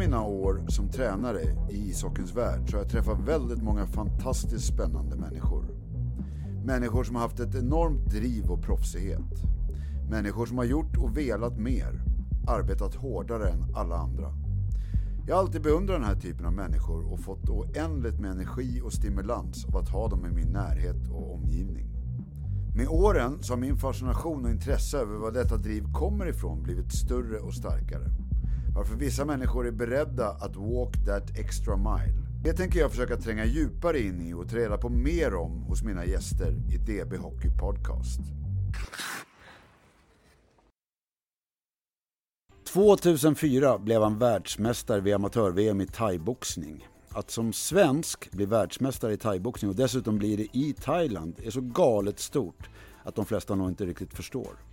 Under mina år som tränare i ishockeyns värld så har jag träffat väldigt många fantastiskt spännande människor. Människor som har haft ett enormt driv och proffsighet. Människor som har gjort och velat mer, arbetat hårdare än alla andra. Jag har alltid beundrat den här typen av människor och fått oändligt med energi och stimulans av att ha dem i min närhet och omgivning. Med åren så har min fascination och intresse över var detta driv kommer ifrån blivit större och starkare. Varför vissa människor är beredda att walk that extra mile. Det tänker jag försöka tränga djupare in i och ta reda på mer om hos mina gäster i DB Hockey Podcast. 2004 blev han världsmästare vid amatör-VM i thaiboxning. Att som svensk bli världsmästare i thaiboxning och dessutom bli det i Thailand är så galet stort att de flesta nog inte riktigt förstår.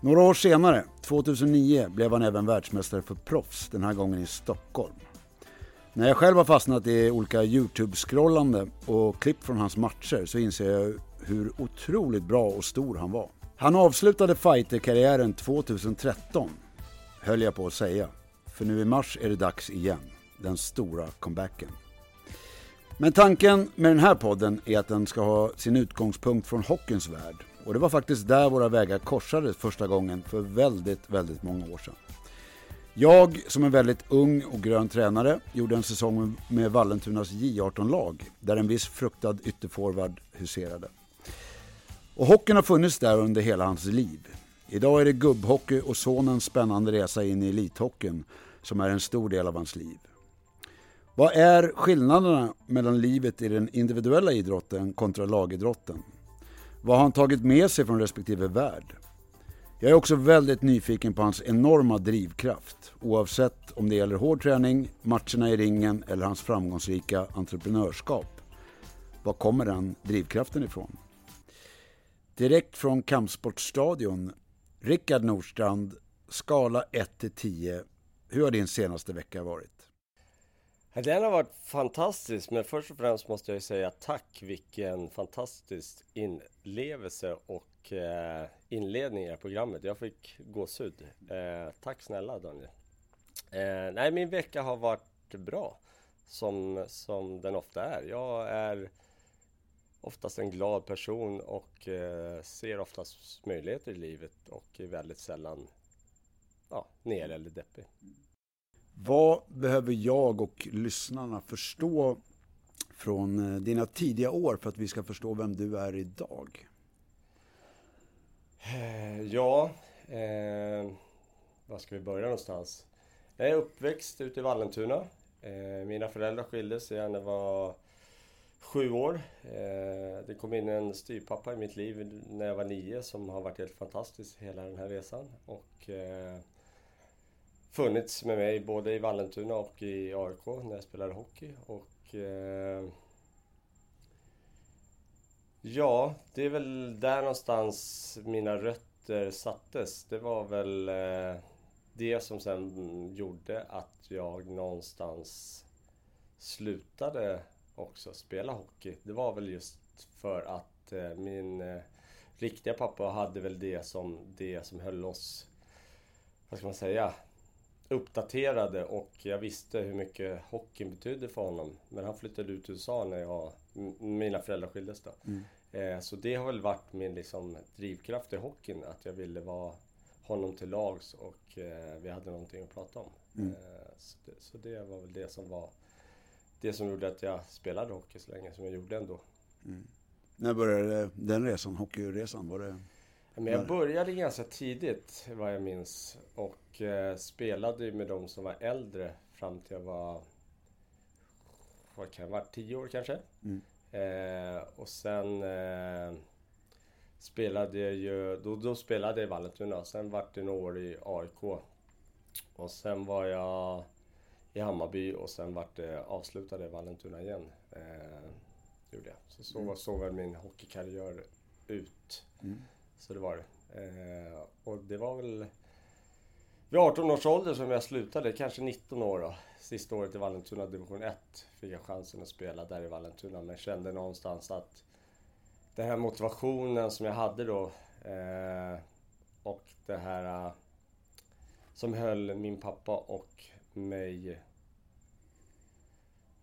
Några år senare, 2009, blev han även världsmästare för proffs, den här gången i Stockholm. När jag själv har fastnat i olika YouTube-scrollande och klipp från hans matcher så inser jag hur otroligt bra och stor han var. Han avslutade fighterkarriären 2013, höll jag på att säga. För nu i mars är det dags igen, den stora comebacken. Men tanken med den här podden är att den ska ha sin utgångspunkt från hockeyns värld. Och det var faktiskt där våra vägar korsades första gången för väldigt, väldigt många år sedan. Jag, som en väldigt ung och grön tränare, gjorde en säsong med Vallentunas J18-lag, där en viss fruktad ytterforward huserade. Och hockeyn har funnits där under hela hans liv. Idag är det gubbhockey och sonens spännande resa in i elithockeyn som är en stor del av hans liv. Vad är skillnaderna mellan livet i den individuella idrotten kontra lagidrotten? Vad har han tagit med sig från respektive värld? Jag är också väldigt nyfiken på hans enorma drivkraft, oavsett om det gäller hård träning, matcherna i ringen eller hans framgångsrika entreprenörskap. Var kommer den drivkraften ifrån? Direkt från Kampsportstadion, Rickard Nordstrand, skala 1 till 10. Hur har din senaste vecka varit? Den har varit fantastisk, men först och främst måste jag säga tack vilken fantastisk inlevelse och eh, inledning i programmet. Jag fick gåshud. Eh, tack snälla Daniel. Eh, nej, min vecka har varit bra, som, som den ofta är. Jag är oftast en glad person och eh, ser oftast möjligheter i livet och är väldigt sällan ja, ner eller deppig. Vad behöver jag och lyssnarna förstå från eh, dina tidiga år för att vi ska förstå vem du är idag? Eh, ja, eh, var ska vi börja någonstans? Jag är uppväxt ute i Vallentuna. Eh, mina föräldrar skildes när jag var sju år. Eh, det kom in en styrpappa i mitt liv när jag var nio som har varit helt fantastisk hela den här resan. Och, eh, funnits med mig både i Vallentuna och i AIK när jag spelade hockey. Och, eh, ja, det är väl där någonstans mina rötter sattes. Det var väl eh, det som sen gjorde att jag någonstans slutade också spela hockey. Det var väl just för att eh, min eh, riktiga pappa hade väl det som, det som höll oss, vad ska man säga, uppdaterade och jag visste hur mycket hockeyn betydde för honom. Men han flyttade ut till USA när jag, mina föräldrar skildes då. Mm. Eh, så det har väl varit min liksom, drivkraft i hockeyn, att jag ville vara honom till lags och eh, vi hade någonting att prata om. Mm. Eh, så, det, så, det, var väl det som var det som gjorde att jag spelade hockey så länge som jag gjorde ändå. Mm. När började den resan, hockeyresan? Var det... Men jag började ganska tidigt vad jag minns och eh, spelade med de som var äldre fram till jag var, vad kan jag vara, tio år kanske. Mm. Eh, och sen eh, spelade jag ju, då, då spelade jag i Vallentuna. Sen vart det några år i AIK. Och sen var jag i Hammarby och sen vart det avslutade i Vallentuna igen. Eh, gjorde jag. Så så mm. såg väl min hockeykarriär ut. Mm. Så det var det. Eh, och det var väl vid 18 års ålder som jag slutade, kanske 19 år då. Sista året i Vallentuna division 1 fick jag chansen att spela där i Vallentuna. Men kände någonstans att den här motivationen som jag hade då eh, och det här eh, som höll min pappa och mig...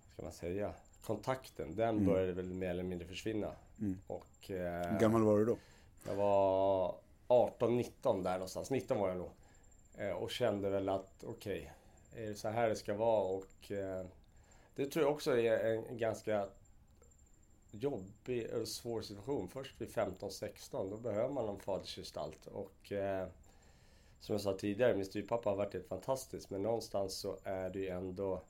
Vad ska man säga? Kontakten, den Mm. började väl mer eller mindre försvinna. Mm. Och... Eh, Hur gammal var du då? Jag var 18-19 där någonstans. 19 var jag nog. Eh, och kände väl att okej, är det så här det ska vara? Och eh, det tror jag också är en, ganska jobbig och svår situation. Först vid 15-16, då behöver man en fadersgestalt. Och eh, som jag sa tidigare, min styvpappa har varit helt fantastisk. Men någonstans så är det ju ändå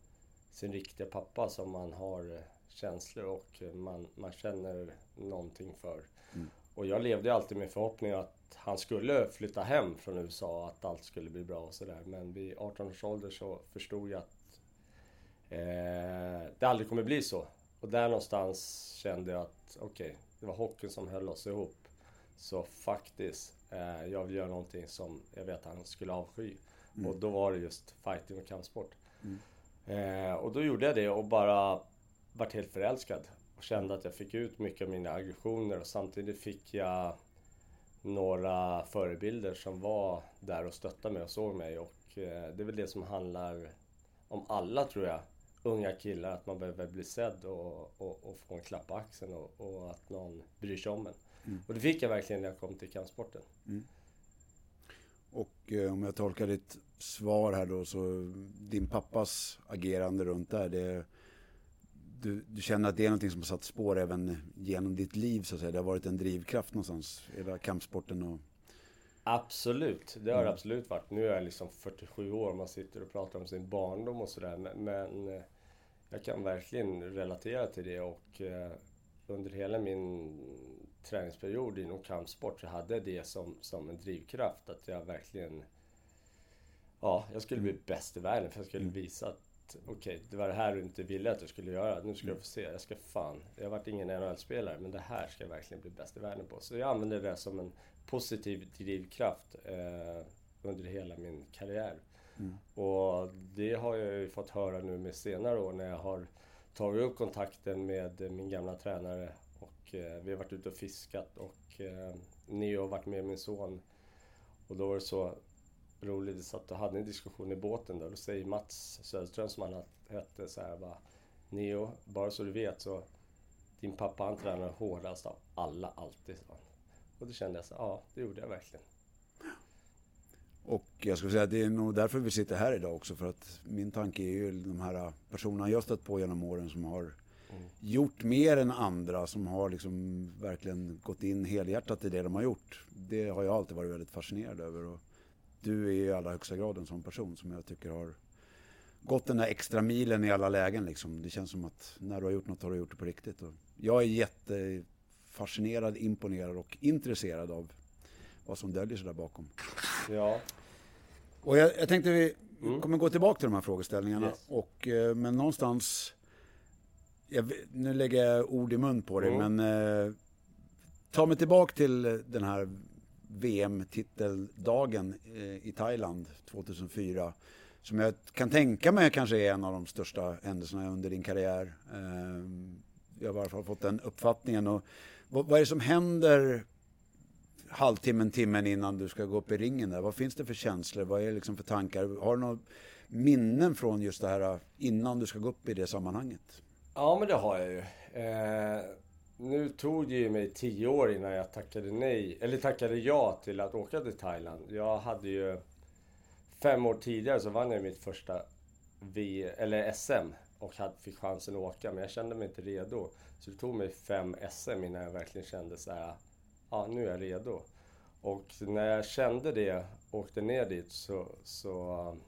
sin riktiga pappa som man har eh, känslor och man, man känner någonting för. Mm. Och jag levde alltid med förhoppningen att han skulle flytta hem från USA att allt skulle bli bra och sådär. Men vid 18 års ålder så förstod jag att eh, det aldrig kommer bli så. Och där någonstans kände jag att okej, det var hockeyn som höll oss ihop. Så faktiskt, eh, jag vill göra någonting som jag vet att han skulle avsky. Mm. Och då var det just fighting och kampsport. Mm. Eh, och då gjorde jag det och bara vart helt förälskad. Och kände att jag fick ut mycket av mina aggressioner och samtidigt fick jag några förebilder som var där och stöttade mig och såg mig. Och eh, det är väl det som handlar om alla tror jag. Unga killar, att man behöver bli sedd och, och, och få en klapp på axeln och, och att någon bryr sig om en. Mm. Och det fick jag verkligen när jag kom till kampsporten. Och eh, om jag tolkar ditt svar här då så din pappas agerande runt där det du, du känner att det är någonting som har satt spår även genom ditt liv så att säga. Det har varit en drivkraft någonstans, hela kampsporten och Absolut, det har det Mm. absolut varit. Nu är jag liksom 47 år, man sitter och pratar om sin barndom och sådär. Men, men eh, jag kan verkligen relatera till det och eh, under hela min träningsperiod inom kampsport så hade jag det som, som en drivkraft. Att jag verkligen... Ja, jag skulle bli bäst i världen för jag skulle Mm. visa att okej, det var det här du inte ville att jag skulle göra. Nu ska Mm. jag få se. Jag ska fan... Jag har varit ingen NHL-spelare men det här ska jag verkligen bli bäst i världen på. Så jag använder det som en positiv drivkraft eh, under hela min karriär. Mm. Och det har jag ju fått höra nu med senare år när jag har tagit upp kontakten med min gamla tränare och eh, vi har varit ute och fiskat och eh, Neo har varit med min son. Och då var det så roligt, vi satt och hade en diskussion i båten där. Då säger Mats Söderström som han hette så här bara Neo, bara så du vet så din pappa han tränar hårdast av alla alltid. sa han. Och då kände jag så ja det gjorde jag verkligen. Och jag skulle säga att det är nog därför vi sitter här idag också. För att min tanke är ju de här personerna jag stött på genom åren som har Mm. gjort mer än andra. Som har liksom verkligen gått in helhjärtat i det de har gjort. Det har jag alltid varit väldigt fascinerad över. Och du är i allra högsta grad en sån person som jag tycker har gått den där extra milen i alla lägen. Liksom. Det känns som att när du har gjort något har du gjort det på riktigt. Och jag är jättefascinerad, imponerad och intresserad av vad som döljer sig där bakom. Ja, Och jag, jag tänkte vi Mm. kommer gå tillbaka till de här frågeställningarna. Yes. Och, eh, men någonstans, jag, nu lägger jag ord i mun på dig, Mm. men eh, ta mig tillbaka till den här VM-titeldagen eh, i Thailand 2004. Som jag kan tänka mig kanske är en av de största händelserna under din karriär. Eh, jag har i alla fall fått den uppfattningen. Och vad, vad är det som händer halvtimmen, timmen innan du ska gå upp i ringen där? Vad finns det för känslor? Vad är det liksom för tankar? Har du några minnen från just det här eh, innan du ska gå upp i det sammanhanget? Ja, men det har jag ju. Eh, nu tog det ju mig tio år innan jag tackade nej, eller tackade ja till att åka till Thailand. Jag hade ju... Fem år tidigare så vann jag mitt första v, eller SM och hade, fick chansen att åka, men jag kände mig inte redo. Så det tog mig fem SM innan jag verkligen kände så här, ja nu är jag redo. Och när jag kände det, åkte ner dit, så, så um,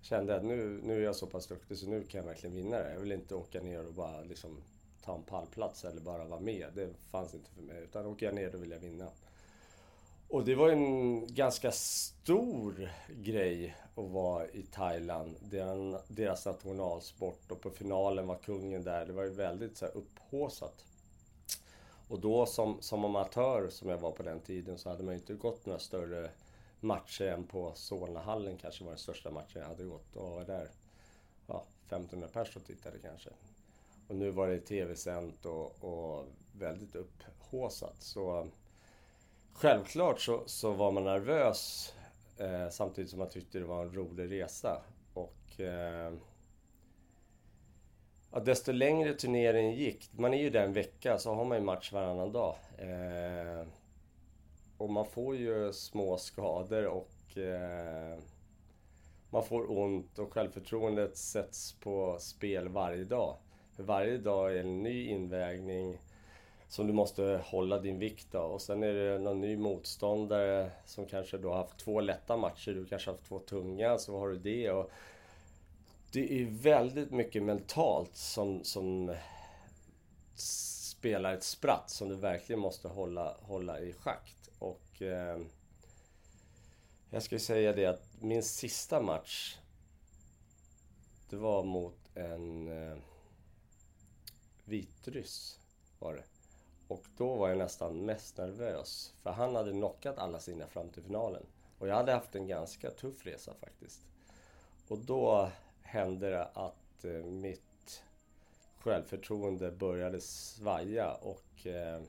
kände jag att nu, nu är jag så pass duktig så nu kan jag verkligen vinna det. Jag vill inte åka ner och bara liksom ta en pallplats eller bara vara med. Det fanns inte för mig. Utan åker jag ner då vill jag vinna. Och det var en ganska stor grej att vara i Thailand. Deras, nationalsport och på finalen var kungen där. Det var ju väldigt så här upphaussat. Och då som, som amatör som jag var på den tiden så hade man ju inte gått några större matcher än på Solnahallen kanske var den största matchen jag hade gått och var där ja, 1500 personer tittade kanske. Och nu var det tv-sänt och, och väldigt upphaussat. Så självklart så, så var man nervös eh, samtidigt som man tyckte det var en rolig resa. och eh, ja, desto längre turneringen gick, man är ju där en vecka, så har man ju match varannan dag. Eh, och man får ju små skador och eh, man får ont och självförtroendet sätts på spel varje dag. För varje dag är en ny invägning som du måste hålla din vikt av. Och sen är det någon ny motståndare som kanske då har haft två lätta matcher, du kanske har haft två tunga, så har du det. Och det är väldigt mycket mentalt som, som spelar ett spratt som du verkligen måste hålla, hålla i schakt. Och eh, jag skulle säga det att min sista match, det var mot en eh, vitryss. Var det. Och då var jag nästan mest nervös. För han hade knockat alla sina fram till finalen. Och jag hade haft en ganska tuff resa faktiskt. Och då hände det att eh, mitt självförtroende började svaja och eh,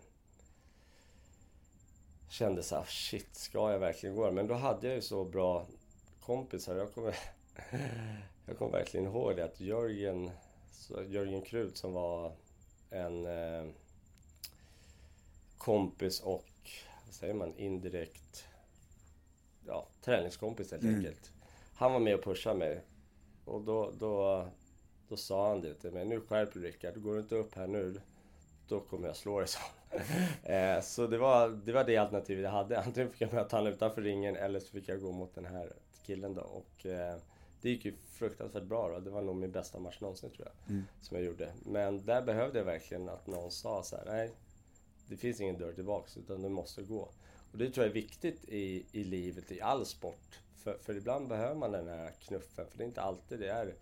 kände så här, shit, ska jag verkligen gå? Men då hade jag ju så bra kompisar. Jag kommer, jag kommer verkligen ihåg det att Jörgen, Jörgen Krut som var en eh, kompis och, vad säger man, indirekt ja, träningskompis helt mm. enkelt. Han var med och pushade mig. Och då, då, då sa han det till mig. Nu skärper du Rickard. Går du inte upp här nu, då kommer jag slå dig, så. eh, så det var, det var det alternativet jag hade. Antingen fick jag möta honom utanför ringen eller så fick jag gå mot den här killen då. Och, eh, det gick ju fruktansvärt bra då. Det var nog min bästa match någonsin tror jag. Mm. Som jag gjorde. Men där behövde jag verkligen att någon sa så här, nej det finns ingen dörr tillbaks utan du måste gå. Och det tror jag är viktigt i, i livet, i all sport. För, för ibland behöver man den här knuffen, för det är inte alltid det är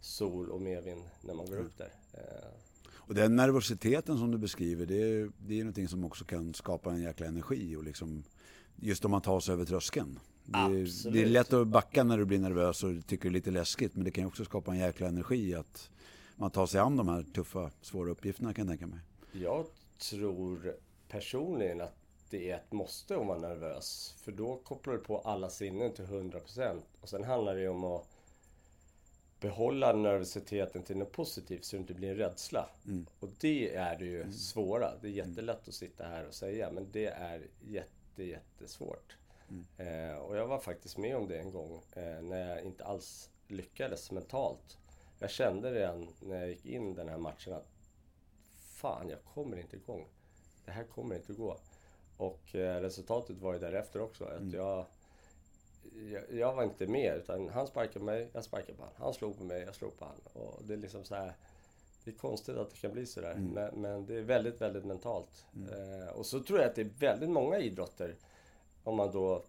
sol och medvind när man går upp där. Eh. Och den nervositeten som du beskriver, det är, det är någonting som också kan skapa en jäkla energi och liksom, just om man tar sig över tröskeln. Det är, det är, lätt att backa när du blir nervös och tycker det är lite läskigt, men det kan också skapa en jäkla energi att man tar sig an de här tuffa, svåra uppgifterna kan jag tänka mig. Jag tror personligen att det är ett måste om man är nervös. För då kopplar du på alla sinnen till 100%. Och sen handlar det om att behålla nervositeten till något positivt så det inte blir en rädsla. Mm. Och det är det ju mm. svåra. Det är jättelätt att sitta här och säga men det är jätte, jättesvårt. Mm. Eh, och jag var faktiskt med om det en gång eh, när jag inte alls lyckades mentalt. Jag kände redan när jag gick in den här matchen att fan, jag kommer inte igång. Det här kommer inte gå. Och eh, resultatet var ju därefter också. Att mm. jag, jag, jag, var inte med, utan han sparkade mig, jag sparkade på honom. Han slog på mig, jag slog på honom. Och det är liksom så här, Det är konstigt att det kan bli sådär. Mm. Men, men det är väldigt, väldigt mentalt. Mm. Eh, och så tror jag att det är väldigt många idrotter, om man då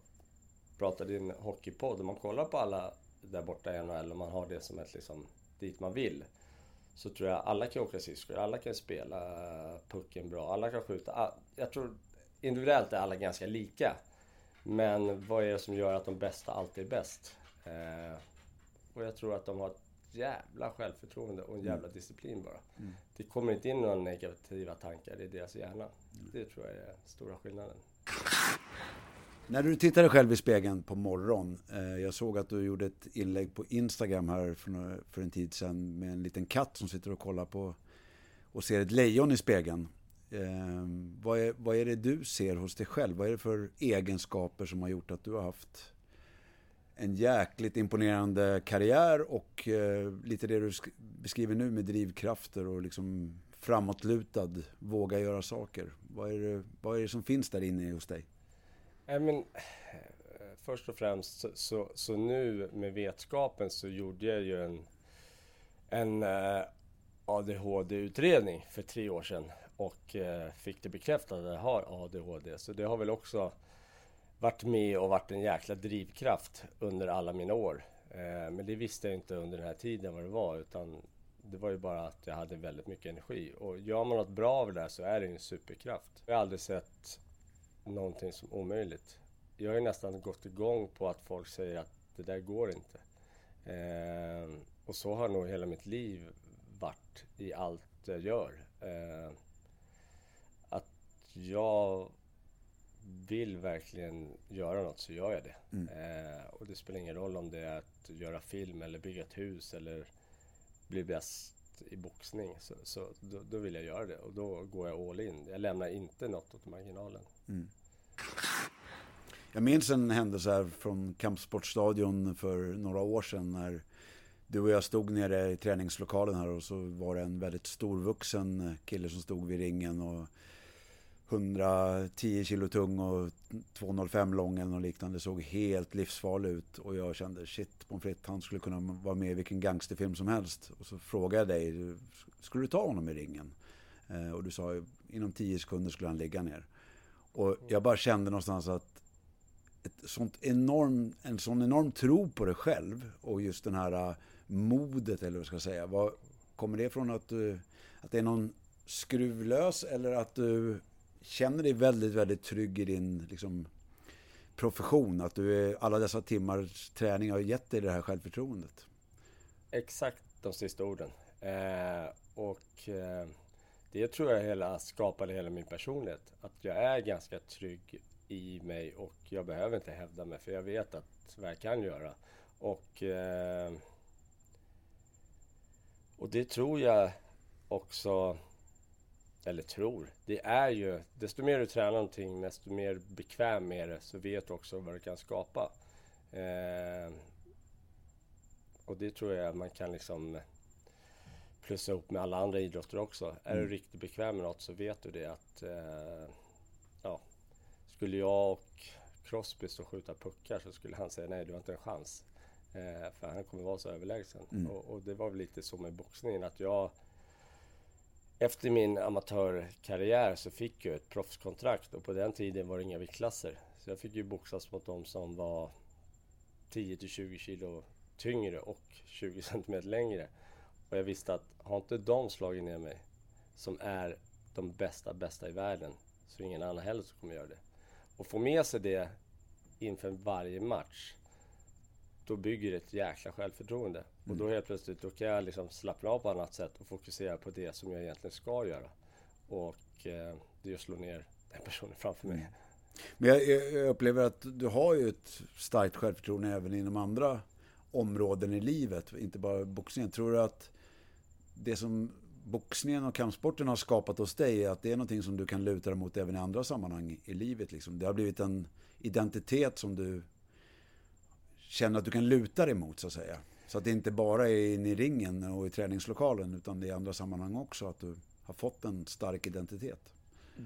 pratar din hockeypodd, om man kollar på alla där borta i NHL och man har det som ett liksom, dit man vill så tror jag alla kan åka skridskor, alla kan spela pucken bra, alla kan skjuta. Jag tror individuellt är alla ganska lika. Men vad är det som gör att de bästa alltid är bäst? Eh, och jag tror att de har ett jävla självförtroende och en jävla mm. disciplin bara. Mm. Det kommer inte in några negativa tankar i deras hjärna. Mm. Det tror jag är stora skillnaden. När du tittar dig själv i spegeln på morgon, eh, jag såg att du gjorde ett inlägg på Instagram här för, för en tid sedan med en liten katt som sitter och kollar på och ser ett lejon i spegeln. Eh, vad, är, vad är det du ser hos dig själv? Vad är det för egenskaper som har gjort att du har haft en jäkligt imponerande karriär och eh, lite det du beskriver nu med drivkrafter och liksom framåtlutad, våga göra saker. Vad är, det, vad är det som finns där inne hos dig? Nej, men, först och främst så, så, så, nu med vetskapen så gjorde jag ju en, en eh, ADHD-utredning för tre år sedan och eh, fick det bekräftat att jag har ADHD. Så det har väl också varit med och varit en jäkla drivkraft under alla mina år. Eh, men det visste jag inte under den här tiden vad det var utan det var ju bara att jag hade väldigt mycket energi. Och gör man något bra av det där så är det en superkraft. Jag har aldrig sett någonting som omöjligt. Jag har nästan gått igång på att folk säger att det där går inte. Eh, och så har nog hela mitt liv varit i allt jag gör. Eh, att jag vill verkligen göra något så gör jag det. Mm. Eh, och det spelar ingen roll om det är att göra film eller bygga ett hus eller bli bäst i boxning. Så, så då, då, vill jag göra det och då går jag all in. Jag lämnar inte något åt marginalen. Mm. Jag minns en händelse här från Kampsportstadion för några år sedan när du och jag stod nere i träningslokalen här och så var det en väldigt storvuxen kille som stod vid ringen och 110 kilo tung och 205 lång eller något liknande. Såg helt livsfarlig ut och jag kände shit pommes frites, han skulle kunna vara med i vilken gangsterfilm som helst. Och så frågade jag dig, skulle du ta honom i ringen? Eh, och du sa inom 10 sekunder skulle han ligga ner. Och jag bara kände någonstans att ett sånt enorm, en sån enorm tro på dig själv och just den här uh, modet eller vad ska jag säga. Vad, kommer det från att, du, att det är någon skruvlös eller att du känner dig väldigt, väldigt trygg i din liksom, profession? Att du är, alla dessa timmars träning har gett dig det här självförtroendet? Exakt de sista orden. Eh, och eh, det tror jag hela, skapade hela min personlighet. Att jag är ganska trygg i mig och jag behöver inte hävda mig för jag vet att vad jag kan göra. Och, eh, och det tror jag också eller tror, det är ju, desto mer du tränar någonting, desto mer bekväm med det, så vet du också vad du kan skapa. Eh, och det tror jag man kan liksom plussa ihop med alla andra idrotter också. Mm. Är du mm. riktigt bekväm med något så vet du det att eh, ja, skulle jag och Crosby stå och skjuta puckar så skulle han säga nej, du har inte en chans. Eh, för han kommer vara så överlägsen. Mm. Och, och, det var väl lite så med boxningen att jag efter min amatörkarriär så fick jag ett proffskontrakt och på den tiden var det inga viktklasser. Så jag fick ju boxas mot de som var 10 20 kilo tyngre och 20 cm längre. Och jag visste att har inte de slagit ner mig, som är de bästa, bästa i världen, så är ingen annan heller som kommer göra det. Och få med sig det inför varje match då bygger det ett jäkla självförtroende. Mm. Och då helt plötsligt då kan jag liksom slappna av på annat sätt och fokusera på det som jag egentligen ska göra. Och eh, det är att slå ner den personen framför mig. Mm. Men jag, jag, upplever att du har ju ett starkt självförtroende även inom andra områden i livet, inte bara boxningen. Tror du att det som boxningen och kampsporten har skapat hos dig är att det är någonting som du kan luta dig mot även i andra sammanhang i livet? Liksom. Det har blivit en identitet som du känner att du kan luta dig mot så att säga. Så att det inte bara är inne i ringen och i träningslokalen utan det är i andra sammanhang också att du har fått en stark identitet.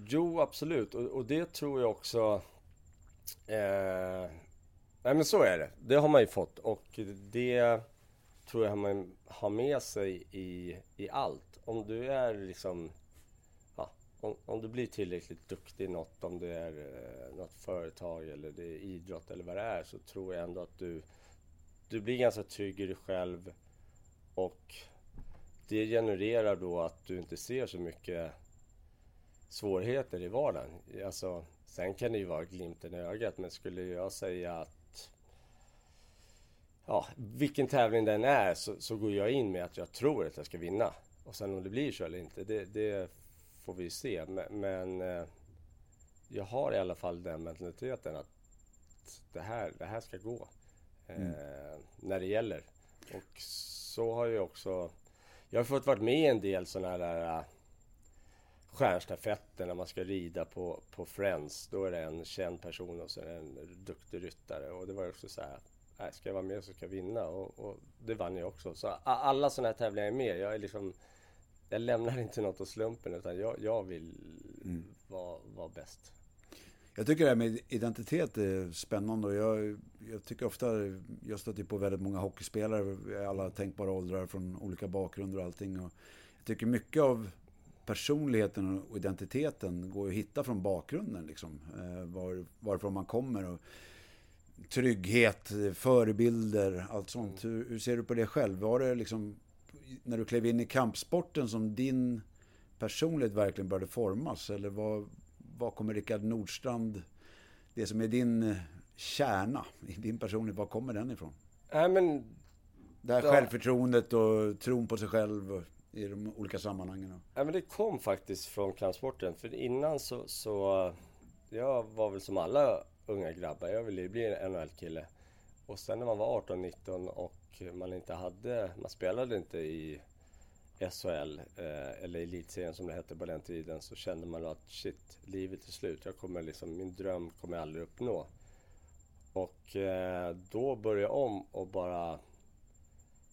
Jo, absolut. Och, och det tror jag också... Eh, nej men så är det. Det har man ju fått och det tror jag man har med sig i, i allt. Om du är liksom om, om du blir tillräckligt duktig i något, om det är eh, något företag eller det är idrott eller vad det är, så tror jag ändå att du, du blir ganska trygg i dig själv och det genererar då att du inte ser så mycket svårigheter i vardagen. Alltså, sen kan det ju vara glimten i ögat, men skulle jag säga att ja, vilken tävling den är så, så går jag in med att jag tror att jag ska vinna. Och sen om det blir så eller inte, det, det får vi se. Men, men eh, jag har i alla fall den mentaliteten att det här, det här ska gå. Eh, mm. när det gäller. Och så har jag också... Jag har fått vara med i en del sådana där uh, stjärnstafetter när man ska rida på, på Friends. Då är det en känd person och så är det en duktig ryttare. Och det var också så här, nej, ska jag vara med så ska jag vinna. Och, och det vann jag också. Så alla sådana här tävlingar är med. Jag är liksom jag lämnar inte något åt slumpen utan jag, jag vill mm. vara, vara bäst. Jag tycker det här med identitet är spännande och jag, jag tycker ofta, jag stöter på väldigt många hockeyspelare i alla tänkbara åldrar från olika bakgrunder och allting. Och jag tycker mycket av personligheten och identiteten går att hitta från bakgrunden. Liksom. Eh, var, varifrån man kommer. Och trygghet, förebilder, allt sånt. Mm. Hur, hur, ser du på det själv? Var det liksom när du klev in i kampsporten som din personlighet verkligen började formas? Eller vad, vad kommer Rickard Nordstrand, det som är din kärna i din personlighet, var kommer den ifrån? Äh, men, det här då, självförtroendet och tron på sig själv i de olika sammanhangen. Ja, men det kom faktiskt från kampsporten. För innan så, så jag var väl som alla unga grabbar, jag ville ju bli en NHL-kille. Och sen när man var 18-19 och man inte hade, man spelade inte i SHL eh, eller elitserien som det hette på den tiden så kände man att shit, livet är slut. Jag kommer liksom, min dröm kommer jag aldrig uppnå. Och eh, då började jag om och bara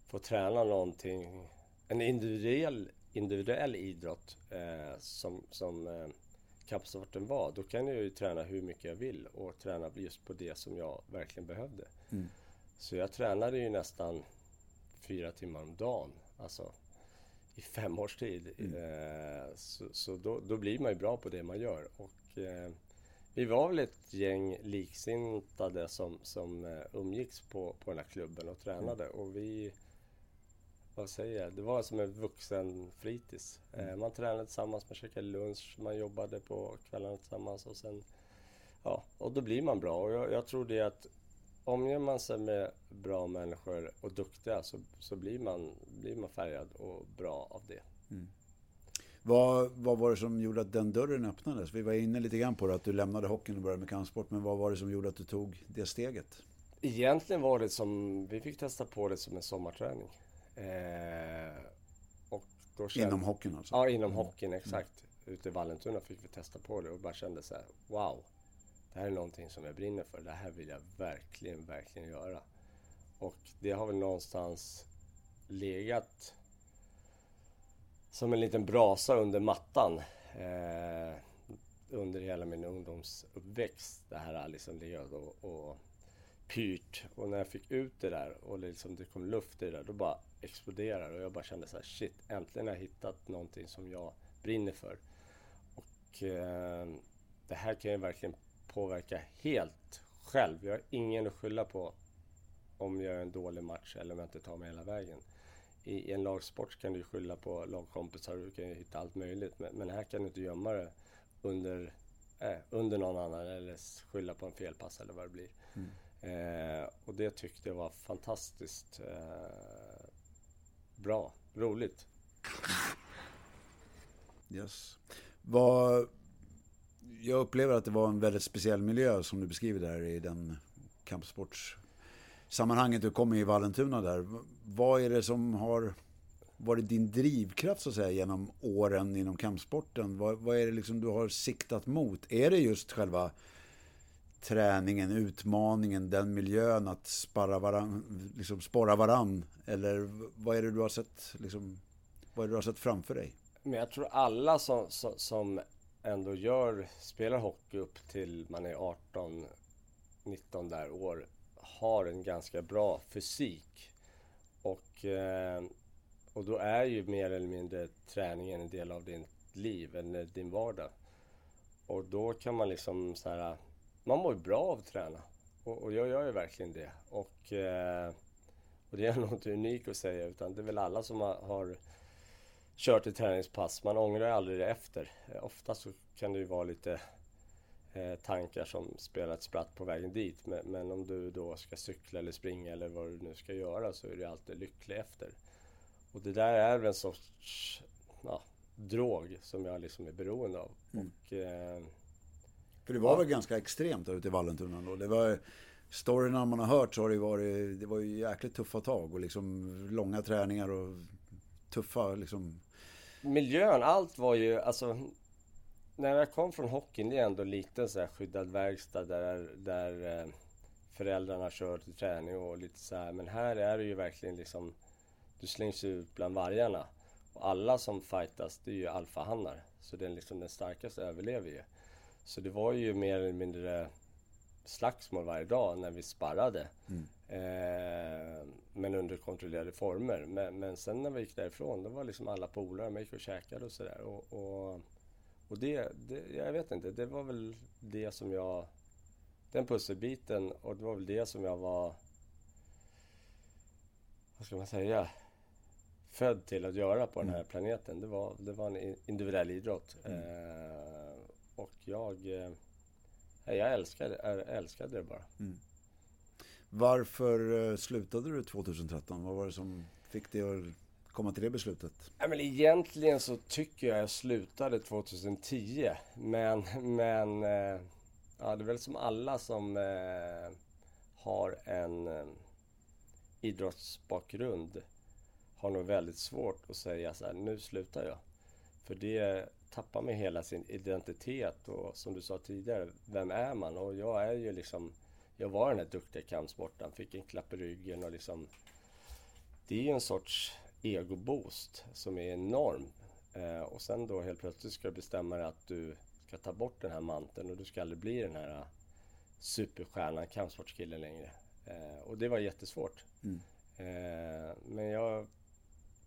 få träna någonting, en individuell, individuell idrott eh, som, som eh, kampsporten var. Då kan jag ju träna hur mycket jag vill och träna just på det som jag verkligen behövde. Mm. Så jag tränade ju nästan fyra timmar om dagen. Alltså i fem års tid. Mm. Eh, så, så då, då, blir man ju bra på det man gör. Och, eh, vi var väl ett gäng liksintade som, som eh, umgicks på, på den här klubben och tränade. Mm. Och vi, vad säger jag, det var som en vuxen fritids. Eh, mm. man tränade tillsammans, man käkade lunch, man jobbade på kvällarna tillsammans och sen, ja, och då blir man bra. Och jag, jag tror det att omger man sig med bra människor och duktiga så, så blir, man, blir man färgad och bra av det. Mm. Vad, vad var det som gjorde att den dörren öppnades? Vi var inne lite grann på det, att du lämnade hockeyn och började med kampsport. Men vad var det som gjorde att du tog det steget? Egentligen var det som, vi fick testa på det som en sommarträning. Eh, och då kände, inom hockeyn alltså? Ja, inom mm. hockeyn, exakt. Mm. Ute i Vallentuna fick vi testa på det och bara kände så här, wow det här är någonting som jag brinner för. Det här vill jag verkligen, verkligen göra. Och det har väl någonstans legat som en liten brasa under mattan eh, under hela min ungdomsuppväxt. Det här har liksom legat och, och pyrt. Och när jag fick ut det där och liksom det kom luft i det där, då bara exploderade och jag bara kände så här, shit, äntligen har jag hittat någonting som jag brinner för. Och eh, det här kan jag verkligen påverka helt själv. Jag har ingen att skylla på om jag gör en dålig match eller om jag inte tar mig hela vägen. I, i en lagsport kan du skylla på lagkompisar, du kan hitta allt möjligt. Men, men här kan du inte gömma det under, äh, under någon annan eller skylla på en felpass eller vad det blir. Mm. Eh, och det tyckte jag var fantastiskt eh, bra, roligt. Yes. Vad jag upplever att det var en väldigt speciell miljö som du beskriver där i den kampsportssammanhanget du kom i Vallentuna där. Vad är det som har varit din drivkraft så att säga genom åren inom kampsporten? Vad, vad är det liksom du har siktat mot? Är det just själva träningen, utmaningen, den miljön att sparra varann, liksom sporra varann? Eller vad är det du har sett, liksom, vad är det du har sett framför dig? Men jag tror alla som, som, som ändå gör, spelar hockey upp till man är 18, 19 där år har en ganska bra fysik. Och, eh, och då är ju mer eller mindre träningen en del av din liv, eller din vardag. Och då kan man liksom så här, man mår bra av att träna. Och, och jag gör ju verkligen det. Och, eh, och det är inte unikt att säga utan det är väl alla som har, har kört ett träningspass. Man ångrar aldrig det efter. Eh, ofta så kan det ju vara lite eh, tankar som spelar ett spratt på vägen dit. Men, men, om du då ska cykla eller springa eller vad du nu ska göra så är du alltid lycklig efter. Och det där är väl en sorts ja, drog som jag liksom är beroende av. Mm. Och, eh, För det var väl ganska extremt ute i Vallentuna då? Det var Storyna man har hört så har det varit, det var ju jäkligt tuffa tag och liksom långa träningar och tuffa liksom... Miljön, allt var ju alltså... När jag kom från hockeyn, det är ändå lite så här skyddad verkstad där, där eh, föräldrarna kör till träning och lite så här. Men här är det ju verkligen liksom... Du slängs ut bland vargarna. Och alla som fightas, det är ju alfahannar. Så den, liksom, den starkaste överlever ju. Så det var ju mer eller mindre slagsmål varje dag när vi sparrade. Mm. Eh, men under kontrollerade former. Men, men sen när vi gick därifrån, då var liksom alla polare, gick och käkade och sådär. Och, och, och det, det, jag vet inte, det var väl det som jag... Den pusselbiten och det var väl det som jag var... Vad ska man säga? Född till att göra på mm. den här planeten. Det var, det var en individuell idrott. Mm. Eh, och jag... Eh, jag älskade, älskade det bara. Mm. Varför eh, slutade du 2013? Vad var det som fick dig att komma till det beslutet? Ja, men egentligen så tycker jag jag slutade 2010. Men, men eh, Ja, det är väl som alla som har en idrottsbakgrund har nog väldigt svårt att säga så här, nu slutar jag. För det tappar man hela sin identitet och som du sa tidigare, vem är man? Och jag är ju liksom, jag var den här duktiga kampsportaren, fick en klapp i ryggen och liksom Det är ju en sorts egoboost som är enorm. Eh, och sen då helt plötsligt ska du bestämma dig att du ska ta bort den här manteln och du ska aldrig bli den här superstjärnan, kampsportskillen längre. Eh, och det var jättesvårt. Mm. Eh, men jag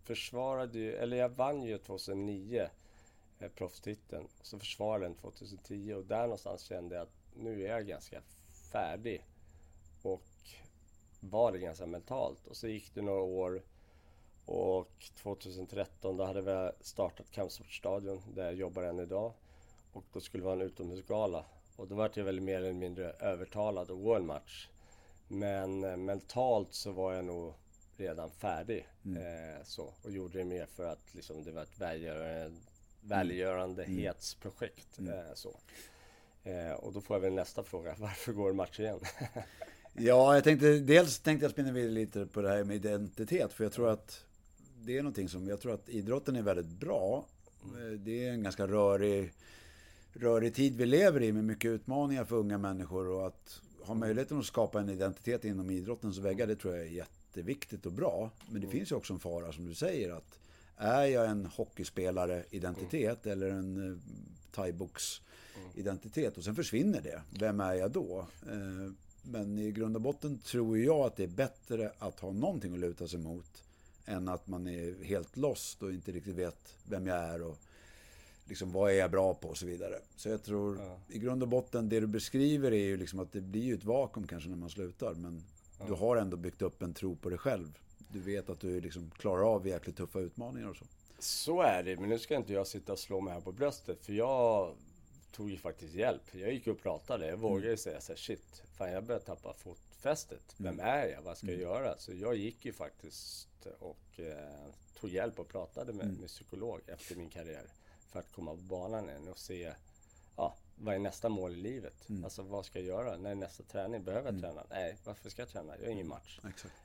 försvarade ju, eller jag vann ju 2009 eh, proffstiteln. Så försvarade den 2010 och där någonstans kände jag att nu är jag ganska färdig. Och var det ganska mentalt. Och så gick det några år och 2013 då hade vi startat Kampsportsstadion där jag jobbar än idag. Och då skulle det vara en utomhusgala. Och då var jag väl mer eller mindre övertalad att gå en match. Men eh, mentalt så var jag nog redan färdig. Mm. Eh, så, och gjorde det mer för att liksom, det var ett välgörande, välgörande mm. Mm. Eh, så. Eh, och då får jag väl nästa fråga. Varför går match igen? ja, jag tänkte dels tänkte jag spinna vidare lite på det här med identitet. För jag tror att det är någonting som, jag tror att idrotten är väldigt bra. Mm. Eh, det är en ganska rörig, rörig tid vi lever i med mycket utmaningar för unga människor. Och att ha möjligheten att skapa en identitet inom idrottens väggar, det tror jag är jätteviktigt och bra. Men det mm. finns ju också en fara som du säger att är jag en hockeyspelare identitet mm. eller en eh, thaibox identitet och sen försvinner det. Vem är jag då? Eh, men i grund och botten tror jag att det är bättre att ha någonting att luta sig mot än att man är helt lost och inte riktigt vet vem jag är och liksom vad är jag bra på och så vidare. Så jag tror ja. i grund och botten det du beskriver är ju liksom att det blir ju ett vakuum kanske när man slutar men ja. du har ändå byggt upp en tro på dig själv. Du vet att du liksom klarar av jäkligt tuffa utmaningar och så. Så är det, men nu ska inte jag sitta och slå mig här på bröstet för jag tog ju faktiskt hjälp. Jag gick och pratade. Jag vågade mm. säga så här, shit, fan jag börjar tappa fotfästet. Vem mm. är jag? Vad ska jag mm. göra? Så jag gick ju faktiskt och eh, tog hjälp och pratade med, mm. med psykolog efter min karriär. För att komma på banan igen och se, vad är nästa mål i livet? Mm. Alltså vad ska jag göra? När är nästa träning? Behöver jag mm. träna? Nej, varför ska jag träna? Jag har ingen match.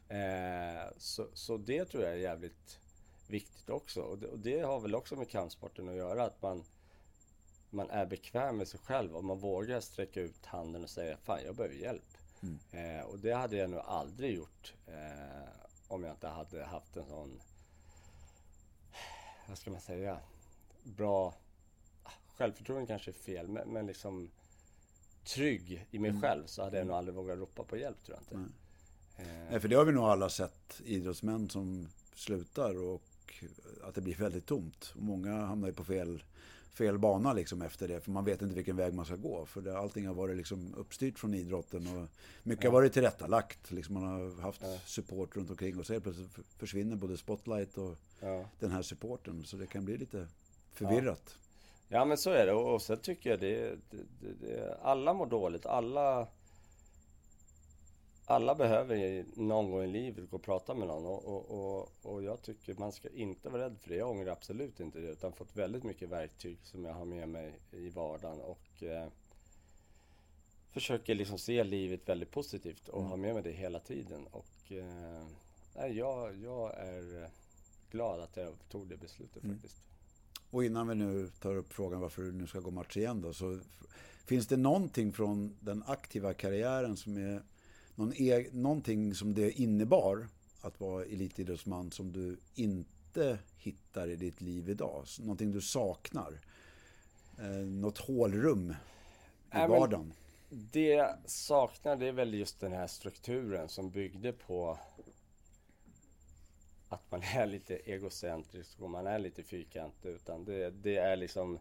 Eh, så, så det tror jag är jävligt viktigt också. Och det, och det har väl också med kampsporten att göra. Att man man är bekväm med sig själv och man vågar sträcka ut handen och säga Fan, jag behöver hjälp. Mm. Eh, och det hade jag nog aldrig gjort eh, om jag inte hade haft en sån, vad ska man säga, bra, självförtroende kanske är fel, men, men liksom trygg i mig mm. själv så hade jag nog aldrig vågat ropa på hjälp tror jag inte. Nej. Eh. Nej, för det har vi nog alla sett idrottsmän som slutar och att det blir väldigt tomt. Många hamnar ju på fel fel bana liksom efter det. För man vet inte vilken väg man ska gå. För det, allting har varit liksom uppstyrt från idrotten. Och mycket ja. har varit tillrättalagt. Liksom man har haft ja. support runt omkring. Och så plötsligt försvinner både spotlight och ja. den här supporten. Så det kan bli lite förvirrat. Ja, men så är det. Och, och sen tycker jag det, det, det, det alla mår dåligt. Alla alla behöver någon gång i livet gå och prata med någon och, och, och, och, jag tycker man ska inte vara rädd för det. Jag ångrar absolut inte det utan fått väldigt mycket verktyg som jag har med mig i vardagen och eh, försöker liksom se livet väldigt positivt och mm. ha med mig det hela tiden. Och eh, jag, jag är glad att jag tog det beslutet mm. faktiskt. Och innan vi nu tar upp frågan varför du nu ska gå match igen då, så finns det någonting från den aktiva karriären som är någon e någonting som det innebar att vara elitidrottsman som du inte hittar i ditt liv idag? Någonting du saknar? Eh, något hålrum i äh, vardagen? Det jag saknar det är väl just den här strukturen som byggde på att man är lite egocentrisk och man är lite fyrkantig. Utan det, det är liksom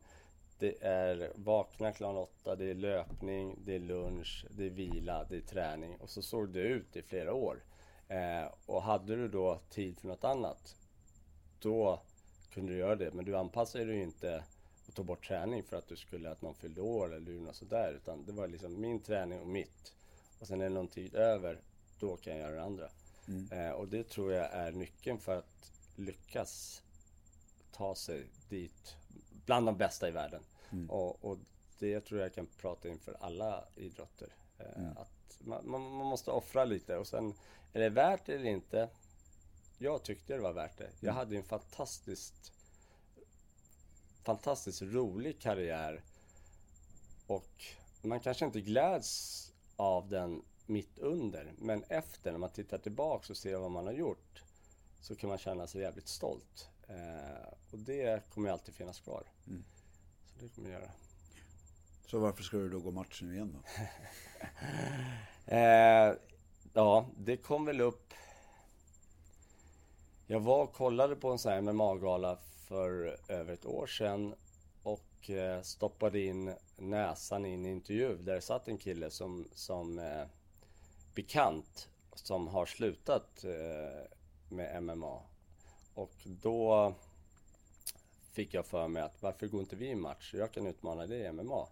det är vakna klockan åtta, det är löpning, det är lunch, det är vila, det är träning. Och så såg det ut i flera år. Eh, och hade du då tid för något annat, då kunde du göra det. Men du anpassade dig inte och tog bort träning för att du skulle att någon fyllde år eller något sådär. Utan det var liksom min träning och mitt. Och sen är det någon tid över, då kan jag göra det andra. Mm. Eh, och det tror jag är nyckeln för att lyckas ta sig dit bland de bästa i världen. Mm. Och, och, det tror jag kan prata inför alla idrotter. Eh, mm. Att man, man, måste offra lite och sen är det värt det eller inte? Jag tyckte det var värt det. Jag mm. hade en fantastiskt fantastiskt rolig karriär och man kanske inte gläds av den mitt under men efter när man tittar tillbaks och ser vad man har gjort så kan man känna sig jävligt stolt. Eh, och det kommer ju alltid finnas kvar. Mm. Så det kommer jag göra. Så varför ska du då gå matchen nu igen då? eh, ja, det kom väl upp... Jag var och kollade på en sån här MMA-gala för över ett år sedan och eh, stoppade in näsan i en intervju där det satt en kille som, som eh, bekant som har slutat eh, med MMA. Och då fick jag för mig att varför går inte vi i match? Jag kan utmana dig i MMA.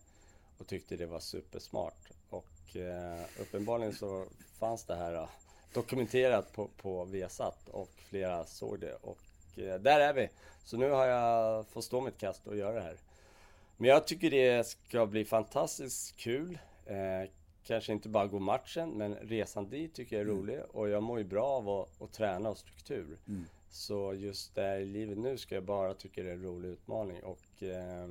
Och tyckte det var supersmart. Och eh, uppenbarligen så fanns det här eh, dokumenterat på, på Viasat och flera såg det. Och eh, där är vi. Så nu har jag fått stå mitt kast och göra det här. Men jag tycker det ska bli fantastiskt kul. Eh, Kanske inte bara gå matchen, men resan dit tycker jag är mm. rolig. Och jag mår ju bra av att, att träna och struktur. Mm. Så just där i livet nu ska jag bara tycka det är en rolig utmaning. Och eh,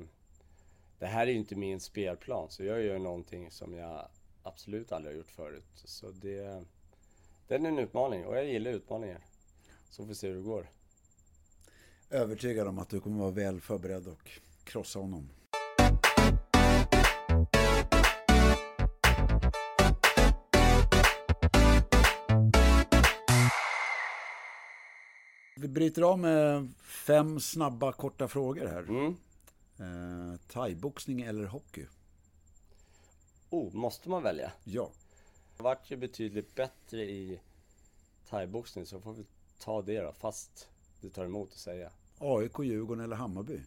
det här är ju inte min spelplan, så jag gör någonting som jag absolut aldrig har gjort förut. Så det, det är en utmaning och jag gillar utmaningar. Så får vi se hur det går. Övertygad om att du kommer vara väl förberedd och krossa honom. Vi bryter av med fem snabba korta frågor här. Mm. Eh, thaiboxning eller hockey? Oh, måste man välja? Ja. Jag vart ju betydligt bättre i thaiboxning så får vi ta det då, fast det tar emot att säga. AIK, Djurgården eller Hammarby?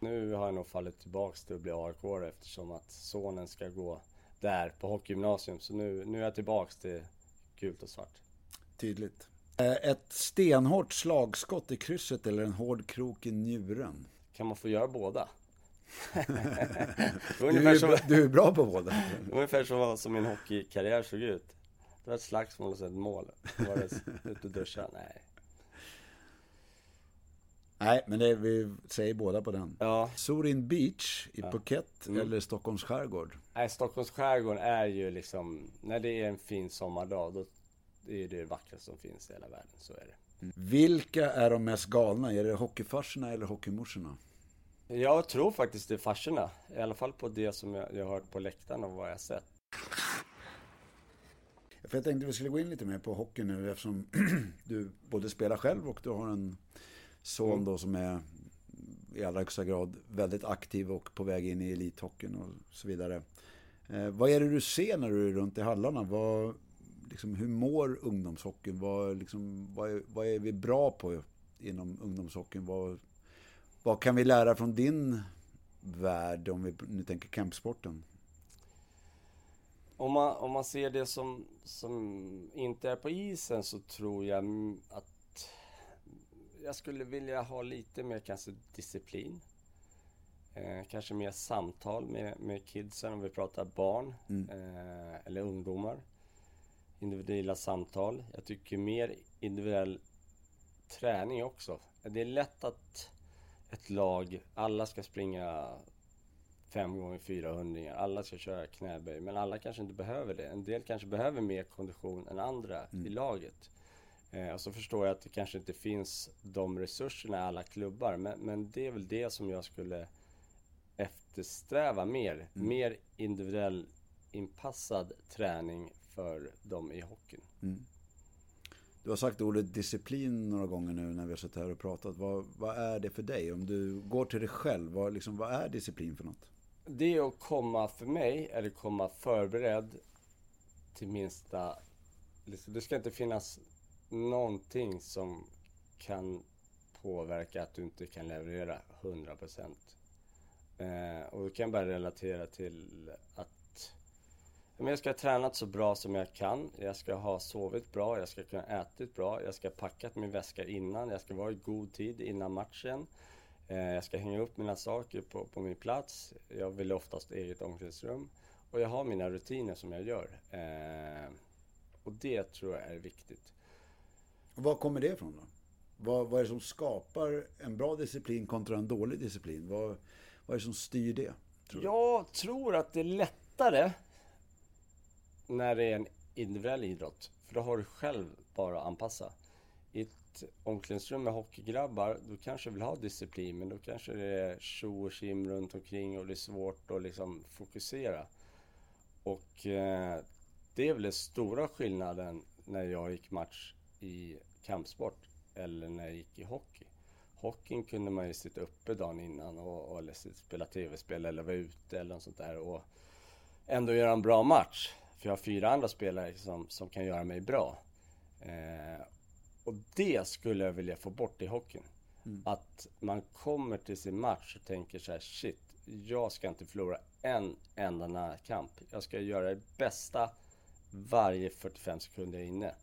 Nu har jag nog fallit tillbaks till att bli aik eftersom att sonen ska gå där på hockeygymnasium. Så nu, nu är jag tillbaks till gult och svart. Tydligt. Eh, ett stenhårt slagskott i krysset eller en hård krok i njuren? Kan man få göra båda? du, är, som, du är bra på båda. ungefär som, som min hockeykarriär såg ut. Det var ett slagsmål och så ett mål. Var det ute och duscha? Nej. Nej, men det, vi säger båda på den. Ja. Sorin Beach i ja. Phuket mm. eller Stockholms skärgård? Nej, Stockholms skärgård är ju liksom, när det är en fin sommardag, då det är det vackraste som finns i hela världen, så är det. Mm. Vilka är de mest galna? Är det hockeyfarsorna eller hockeymorsorna? Jag tror faktiskt det är farsorna. I alla fall på det som jag, jag har hört på läktaren och vad jag sett. För jag tänkte vi skulle gå in lite mer på hockey nu eftersom du både spelar själv och du har en son mm. då som är i allra högsta grad väldigt aktiv och på väg in i elithockeyn och så vidare. Eh, vad är det du ser när du är runt i hallarna? Vad, liksom, hur mår ungdomshockeyn? Vad, liksom, vad, är, vad är vi bra på inom ungdomshockeyn? Vad, vad kan vi lära från din värld om vi nu tänker kampsporten? Om man, om man ser det som, som inte är på isen så tror jag att jag skulle vilja ha lite mer kanske disciplin. Eh, kanske mer samtal med, med kidsen om vi pratar barn mm. eh, eller ungdomar individuella samtal. Jag tycker mer individuell träning också. Det är lätt att ett lag, alla ska springa 5 gånger 400 alla ska köra knäböj, men alla kanske inte behöver det. En del kanske behöver mer kondition än andra mm. i laget. Eh, och så förstår jag att det kanske inte finns de resurserna i alla klubbar, men, men det är väl det som jag skulle eftersträva mer. Mm. Mer individuell inpassad träning för dem i hockeyn. Mm. Du har sagt ordet disciplin några gånger nu när vi har suttit här och pratat. Vad, vad är det för dig? Om du går till dig själv, vad, liksom, vad är disciplin för något? Det är att komma, för mig, det komma förberedd till minsta... Liksom, det ska inte finnas någonting som kan påverka att du inte kan leverera 100%. Eh, och då kan bara relatera till att men jag ska ha tränat så bra som jag kan. Jag ska ha sovit bra, jag ska kunna ätit bra, jag ska ha packat min väska innan, jag ska vara i god tid innan matchen. Eh, jag ska hänga upp mina saker på, på min plats. Jag vill oftast eget omklädningsrum. Och jag har mina rutiner som jag gör. Eh, och det tror jag är viktigt. Var kommer det ifrån då? Vad, vad är det som skapar en bra disciplin kontra en dålig disciplin? Vad, vad är det som styr det? Tror jag tror att det är lättare när det är en individuell idrott. För då har du själv bara att anpassa. I ett omklädningsrum med hockeygrabbar, då kanske vill ha disciplin, men då kanske det är tjo och kim runt omkring och det är svårt att liksom fokusera. Och eh, det är väl den stora skillnaden när jag gick match i kampsport eller när jag gick i hockey. Hockeyn kunde man ju sitta uppe dagen innan och, och eller spela tv-spel eller vara ute eller något sånt där och ändå göra en bra match. För jag har fyra andra spelare som, som kan göra mig bra. Eh, och det skulle jag vilja få bort i hockeyn. Mm. Att man kommer till sin match och tänker så här, shit, jag ska inte förlora en enda närkamp. Jag ska göra det bästa varje 45 sekunder jag är inne.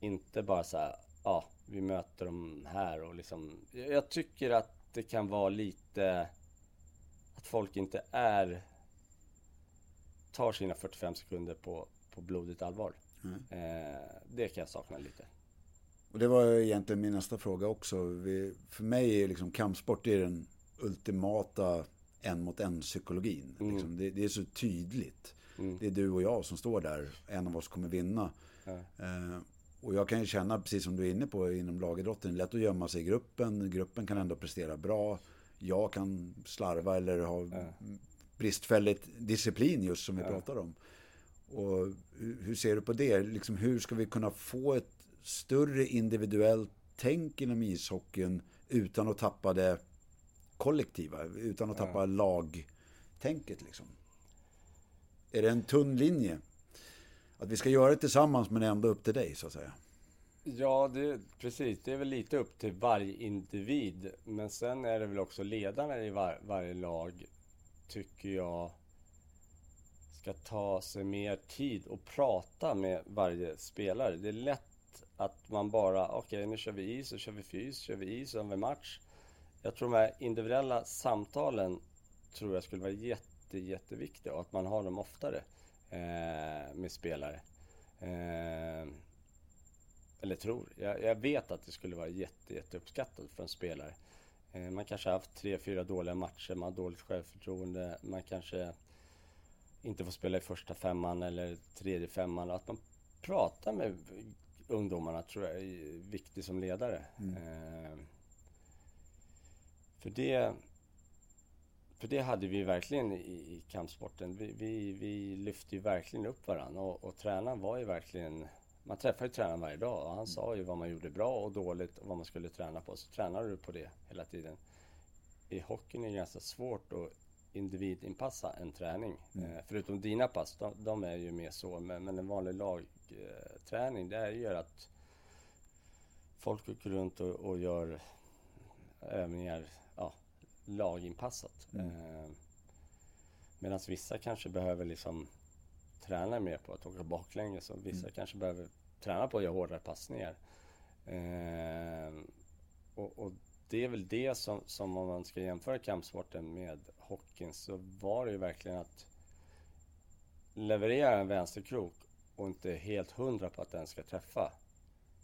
Inte bara så här, ja, vi möter dem här och liksom. Jag tycker att det kan vara lite att folk inte är tar sina 45 sekunder på, på blodigt allvar. Mm. Eh, det kan jag sakna lite. Och det var egentligen min nästa fråga också. Vi, för mig är liksom kampsport det är den ultimata en mot en psykologin. Mm. Liksom, det, det, är så tydligt. Mm. Det är du och jag som står där. En av oss kommer vinna. Ja. Eh, och jag kan ju känna, precis som du är inne på inom lagidrotten, lätt att gömma sig i gruppen. Gruppen kan ändå prestera bra. Jag kan slarva eller ha. Bristfälligt disciplin just som vi ja. pratar om. Och hur ser du på det? Liksom, hur ska vi kunna få ett större individuellt tänk inom ishockeyn utan att tappa det kollektiva, utan att tappa ja. lagtänket liksom? Är det en tunn linje? Att vi ska göra det tillsammans men ändå upp till dig så att säga. Ja, det, precis. Det är väl lite upp till varje individ. Men sen är det väl också ledarna i var, varje lag, tycker jag, ska ta sig mer tid och prata med varje spelare. Det är lätt att man bara, okej okay, nu kör vi is, så kör vi fys, kör vi is, så har vi match. Jag tror de här individuella samtalen tror jag skulle vara jätte, jätteviktiga och att man har dem oftare eh, med spelare. Eh, eller tror, jag, jag, vet att det skulle vara jätte, jätteuppskattat för en spelare. Eh, man kanske har haft tre, fyra dåliga matcher, man har dåligt självförtroende, man kanske inte får spela i första femman eller tredje femman. Att man pratar med ungdomarna tror jag är viktigt som ledare. Mm. Eh, för det för det hade vi verkligen i, i kampsporten. Vi, vi, vi, lyfte ju verkligen upp varandra och, och tränaren var ju verkligen... Man träffade ju tränaren varje dag och han sa ju vad man gjorde bra och dåligt och vad man skulle träna på. Så tränade du på det hela tiden. I hockeyn är det ganska svårt att individinpassa en träning. Mm. Eh, förutom dina pass, de, de, är ju mer så. Men, men en vanlig lagträning, det är ju att folk åker runt och, och gör övningar laginpassat. Mm. Eh, Medan vissa kanske behöver liksom träna mer på att åka baklänges och vissa mm. kanske behöver träna på att göra hårdare passningar. Eh, och, och, det är väl det som, som om man ska jämföra kampsporten med hockeyn så var det ju verkligen att leverera en vänsterkrok och inte helt hundra på att den ska träffa.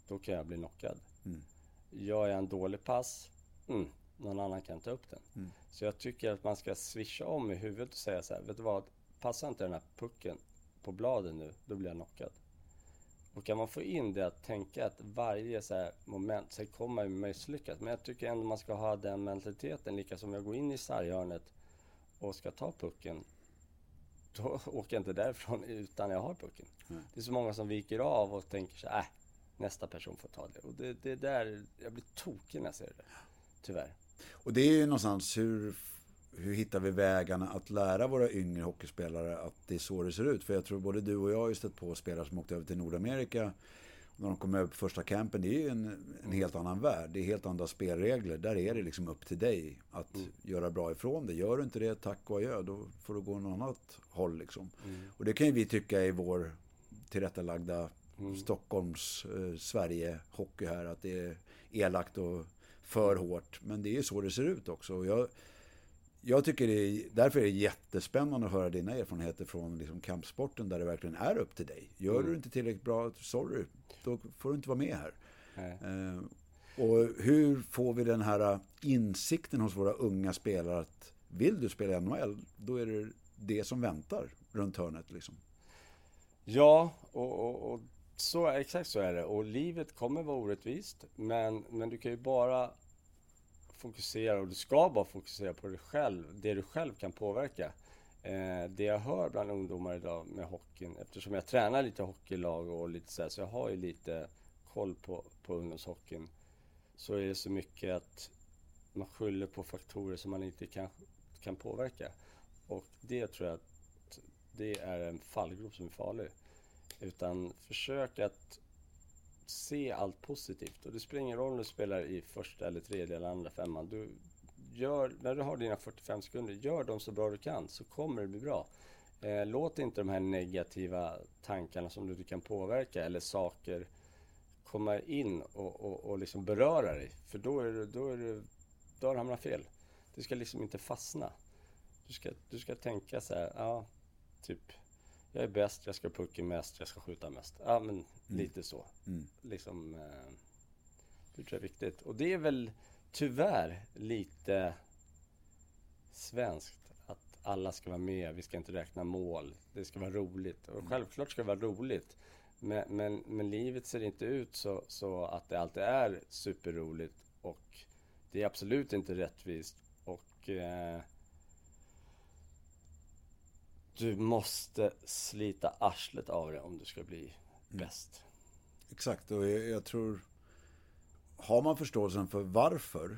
Då kan jag bli knockad. Mm. Gör jag en dålig pass, mm, någon annan kan ta upp den. Mm. Så jag tycker att man ska swisha om i huvudet och säga så här, vet du vad? Passar inte den här pucken på bladen nu, då blir jag knockad. Och kan man få in det att tänka att varje så moment, sen kommer ju misslyckas. Men jag tycker ändå man ska ha den mentaliteten, lika som jag går in i sarghörnet och ska ta pucken. Då åker jag inte därifrån utan jag har pucken. Mm. Det är så många som viker av och tänker så här, äh, nästa person får ta det. Och det, det där, jag blir tokig när jag ser det. Tyvärr. Och det är ju någonstans hur, hur hittar vi vägarna att lära våra yngre hockeyspelare att det är så det ser ut? För jag tror både du och jag har ju stött på spelare som åkte över till Nordamerika. När de kom över på första campen, det är ju en, en helt annan värld. Det är helt andra spelregler. Där är det liksom upp till dig att mm. göra bra ifrån det. Gör du inte det, tack och adjö. Då får du gå något annat håll liksom. Mm. Och det kan ju vi tycka är vår tillrättalagda mm. Stockholms, eh, Sverige, hockey här. Att det är elakt och för hårt. Men det är ju så det ser ut också. Och jag, jag tycker det är, därför är det jättespännande att höra dina erfarenheter från liksom kampsporten där det verkligen är upp till dig. Gör mm. du inte tillräckligt bra, sorry, då får du inte vara med här. Eh, och hur får vi den här insikten hos våra unga spelare att vill du spela NHL, då är det det som väntar runt hörnet liksom. Ja, och, och, och så, exakt så är det. Och livet kommer vara orättvist, men, men du kan ju bara fokusera, och du ska bara fokusera på dig själv, det du själv kan påverka. Eh, det jag hör bland ungdomar idag med hockeyn, eftersom jag tränar lite hockeylag och lite så här, så jag har ju lite koll på, på ungdomshockeyn. Så är det så mycket att man skyller på faktorer som man inte kan, kan påverka. Och det tror jag att det är en fallgrop som är farlig. Utan försök att se allt positivt. Och det spelar ingen roll om du spelar i första eller tredje eller andra femman. Du gör, när du har dina 45 sekunder, gör dem så bra du kan så kommer det bli bra. Eh, låt inte de här negativa tankarna som du kan påverka eller saker komma in och, och, och liksom beröra dig. För då, är du, då, är du, då har du hamnat fel. Du ska liksom inte fastna. Du ska, du ska tänka så här, ja, typ jag är bäst, jag ska pucka mest, jag ska skjuta mest. Ja, men mm. lite så. Mm. Liksom, eh, det tror jag är viktigt. Och det är väl tyvärr lite svenskt. Att alla ska vara med, vi ska inte räkna mål. Det ska vara roligt. Och mm. självklart ska det vara roligt. Men, men, men livet ser inte ut så, så att det alltid är superroligt. Och det är absolut inte rättvist. Och eh, du måste slita arslet av det om du ska bli mm. bäst. Exakt, och jag, jag, tror... Har man förståelsen för varför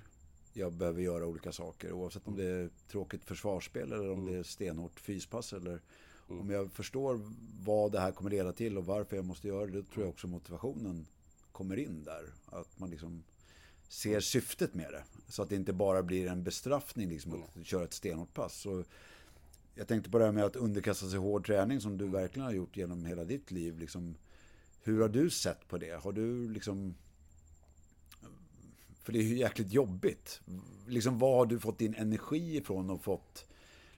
jag behöver göra olika saker, oavsett om det är tråkigt försvarsspel eller om mm. det är stenhårt fyspass eller mm. om jag förstår vad det här kommer leda till och varför jag måste göra det, då tror jag också motivationen kommer in där. Att man liksom ser syftet med det. Så att det inte bara blir en bestraffning liksom, att mm. köra ett stenhårt pass. Så jag tänkte på det här med att underkasta sig hård träning som du verkligen har gjort genom hela ditt liv. Liksom, hur har du sett på det? Har du liksom... För det är ju jäkligt jobbigt. Liksom, var har du fått din energi ifrån och fått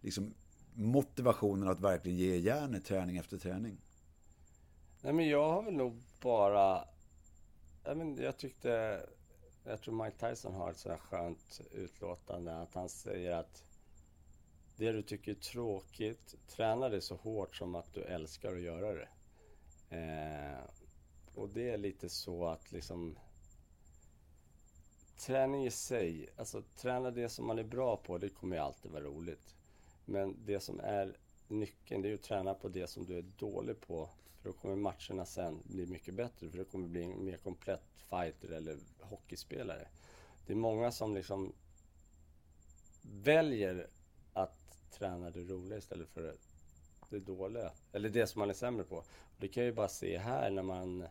liksom, motivationen att verkligen ge järnet träning efter träning? Nej, men jag har väl nog bara... Jag, men, jag tyckte... Jag tror Mike Tyson har ett sådant här skönt utlåtande att han säger att det du tycker är tråkigt, träna det så hårt som att du älskar att göra det. Eh, och det är lite så att liksom Träning i sig, alltså träna det som man är bra på, det kommer ju alltid vara roligt. Men det som är nyckeln, det är att träna på det som du är dålig på. För då kommer matcherna sen bli mycket bättre, för då kommer du bli en mer komplett fighter eller hockeyspelare. Det är många som liksom väljer träna det roliga istället för det dåliga. Eller det som man är sämre på. Det kan jag ju bara se här när man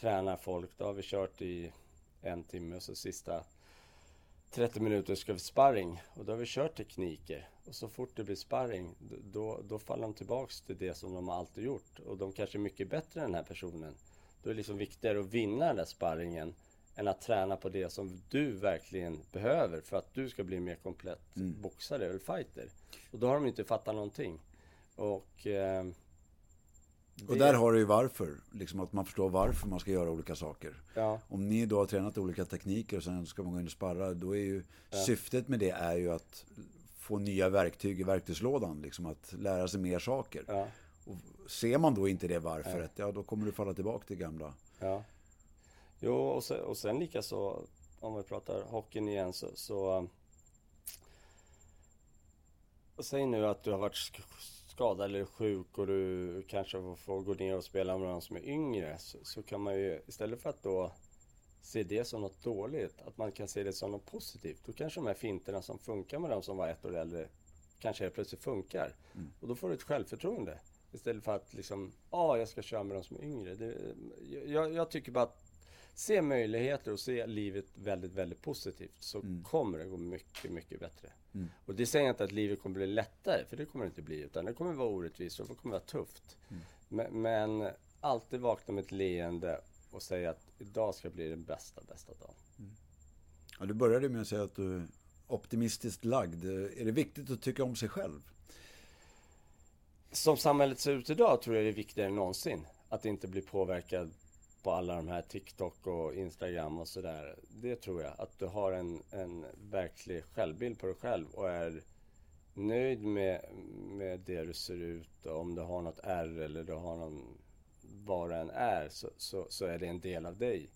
tränar folk. Då har vi kört i en timme och så sista 30 minuter ska vi sparring. Och då har vi kört tekniker. Och så fort det blir sparring, då, då faller de tillbaks till det som de alltid gjort. Och de kanske är mycket bättre än den här personen. Då är det liksom viktigare att vinna den där sparringen än att träna på det som du verkligen behöver för att du ska bli mer komplett mm. boxare eller fighter. Och då har de inte fattat någonting. Och... Eh, det... Och där har du ju varför. Liksom att man förstår varför man ska göra olika saker. Ja. Om ni då har tränat olika tekniker och sen ska man gå in och sparra. Då är ju ja. syftet med det är ju att få nya verktyg i verktygslådan. Liksom att lära sig mer saker. Ja. Och ser man då inte det varför, ja. då kommer du falla tillbaka till gamla. Ja. Jo, och sen, och sen lika så om vi pratar hockeyn igen så, så Säg nu att du har varit skadad eller sjuk och du kanske får gå ner och spela med någon som är yngre. Så, så, kan man ju istället för att då se det som något dåligt, att man kan se det som något positivt. Då kanske de här finterna som funkar med de som var ett år äldre kanske helt plötsligt funkar. Mm. Och då får du ett självförtroende. Istället för att liksom, ja, ah, jag ska köra med de som är yngre. Det, jag, jag tycker bara att se möjligheter och se livet väldigt, väldigt positivt så mm. kommer det gå mycket, mycket bättre. Mm. Och det säger inte att livet kommer bli lättare, för det kommer det inte bli. Utan det kommer vara orättvist och det kommer vara tufft. Mm. Men, men, alltid vakna med ett leende och säga att idag ska bli den bästa, bästa dagen. Mm. Ja, du började med att säga att du är optimistiskt lagd. Är det viktigt att tycka om sig själv? Som samhället ser ut idag tror jag det är viktigare än någonsin. Att inte bli påverkad på alla de här TikTok och Instagram och sådär. Det tror jag. Att du har en, en verklig självbild på dig själv och är nöjd med, med det du ser ut. Om du har något R eller du har någon, vad det än är, så, så, så är det en del av dig.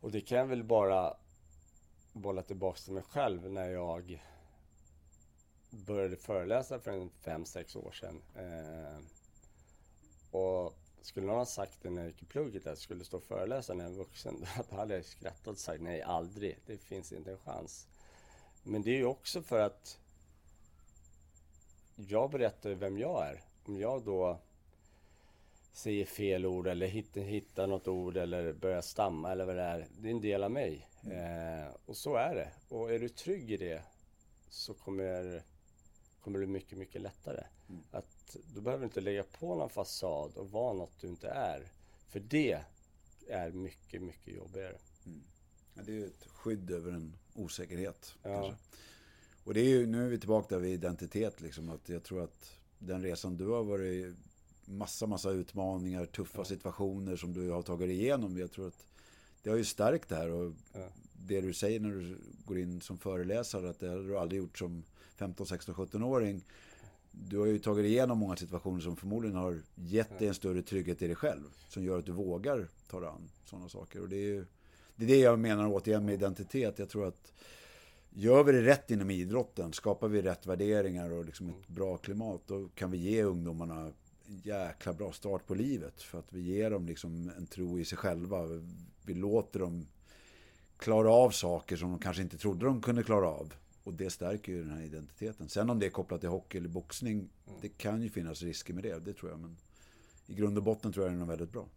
Och det kan jag väl bara bolla tillbaka till mig själv när jag började föreläsa för en fem sex år sedan. Eh, och skulle någon ha sagt det när jag gick i plugget att jag skulle stå och föreläsa när jag var vuxen, då hade jag skrattat och sagt nej, aldrig. Det finns inte en chans. Men det är ju också för att jag berättar vem jag är. Om jag då säger fel ord eller hittar, hittar något ord eller börjar stamma eller vad det är. Det är en del av mig. Mm. Eh, och så är det. Och är du trygg i det så kommer, kommer det bli mycket, mycket lättare. Mm. Att du behöver inte lägga på någon fasad och vara något du inte är. För det är mycket, mycket jobbigare. Mm. Ja, det är ju ett skydd över en osäkerhet. Ja. Och det är ju, nu är vi tillbaka där vid identitet liksom. Att jag tror att den resan du har varit massa, massa utmaningar, tuffa ja. situationer som du har tagit igenom. Jag tror att det har ju stärkt det här och ja. det du säger när du går in som föreläsare att det har du aldrig gjort som 15, 16, 17-åring. Du har ju tagit igenom många situationer som förmodligen har gett dig en större trygghet i dig själv. Som gör att du vågar ta dig an sådana saker. Och det är ju det, är det jag menar återigen med identitet. Jag tror att Gör vi det rätt inom idrotten, skapar vi rätt värderingar och liksom ett bra klimat, då kan vi ge ungdomarna en jäkla bra start på livet. För att vi ger dem liksom en tro i sig själva. Vi låter dem klara av saker som de kanske inte trodde de kunde klara av. Och det stärker ju den här identiteten. Sen om det är kopplat till hockey eller boxning, mm. det kan ju finnas risker med det, det tror jag. Men i grund och botten tror jag det är väldigt bra.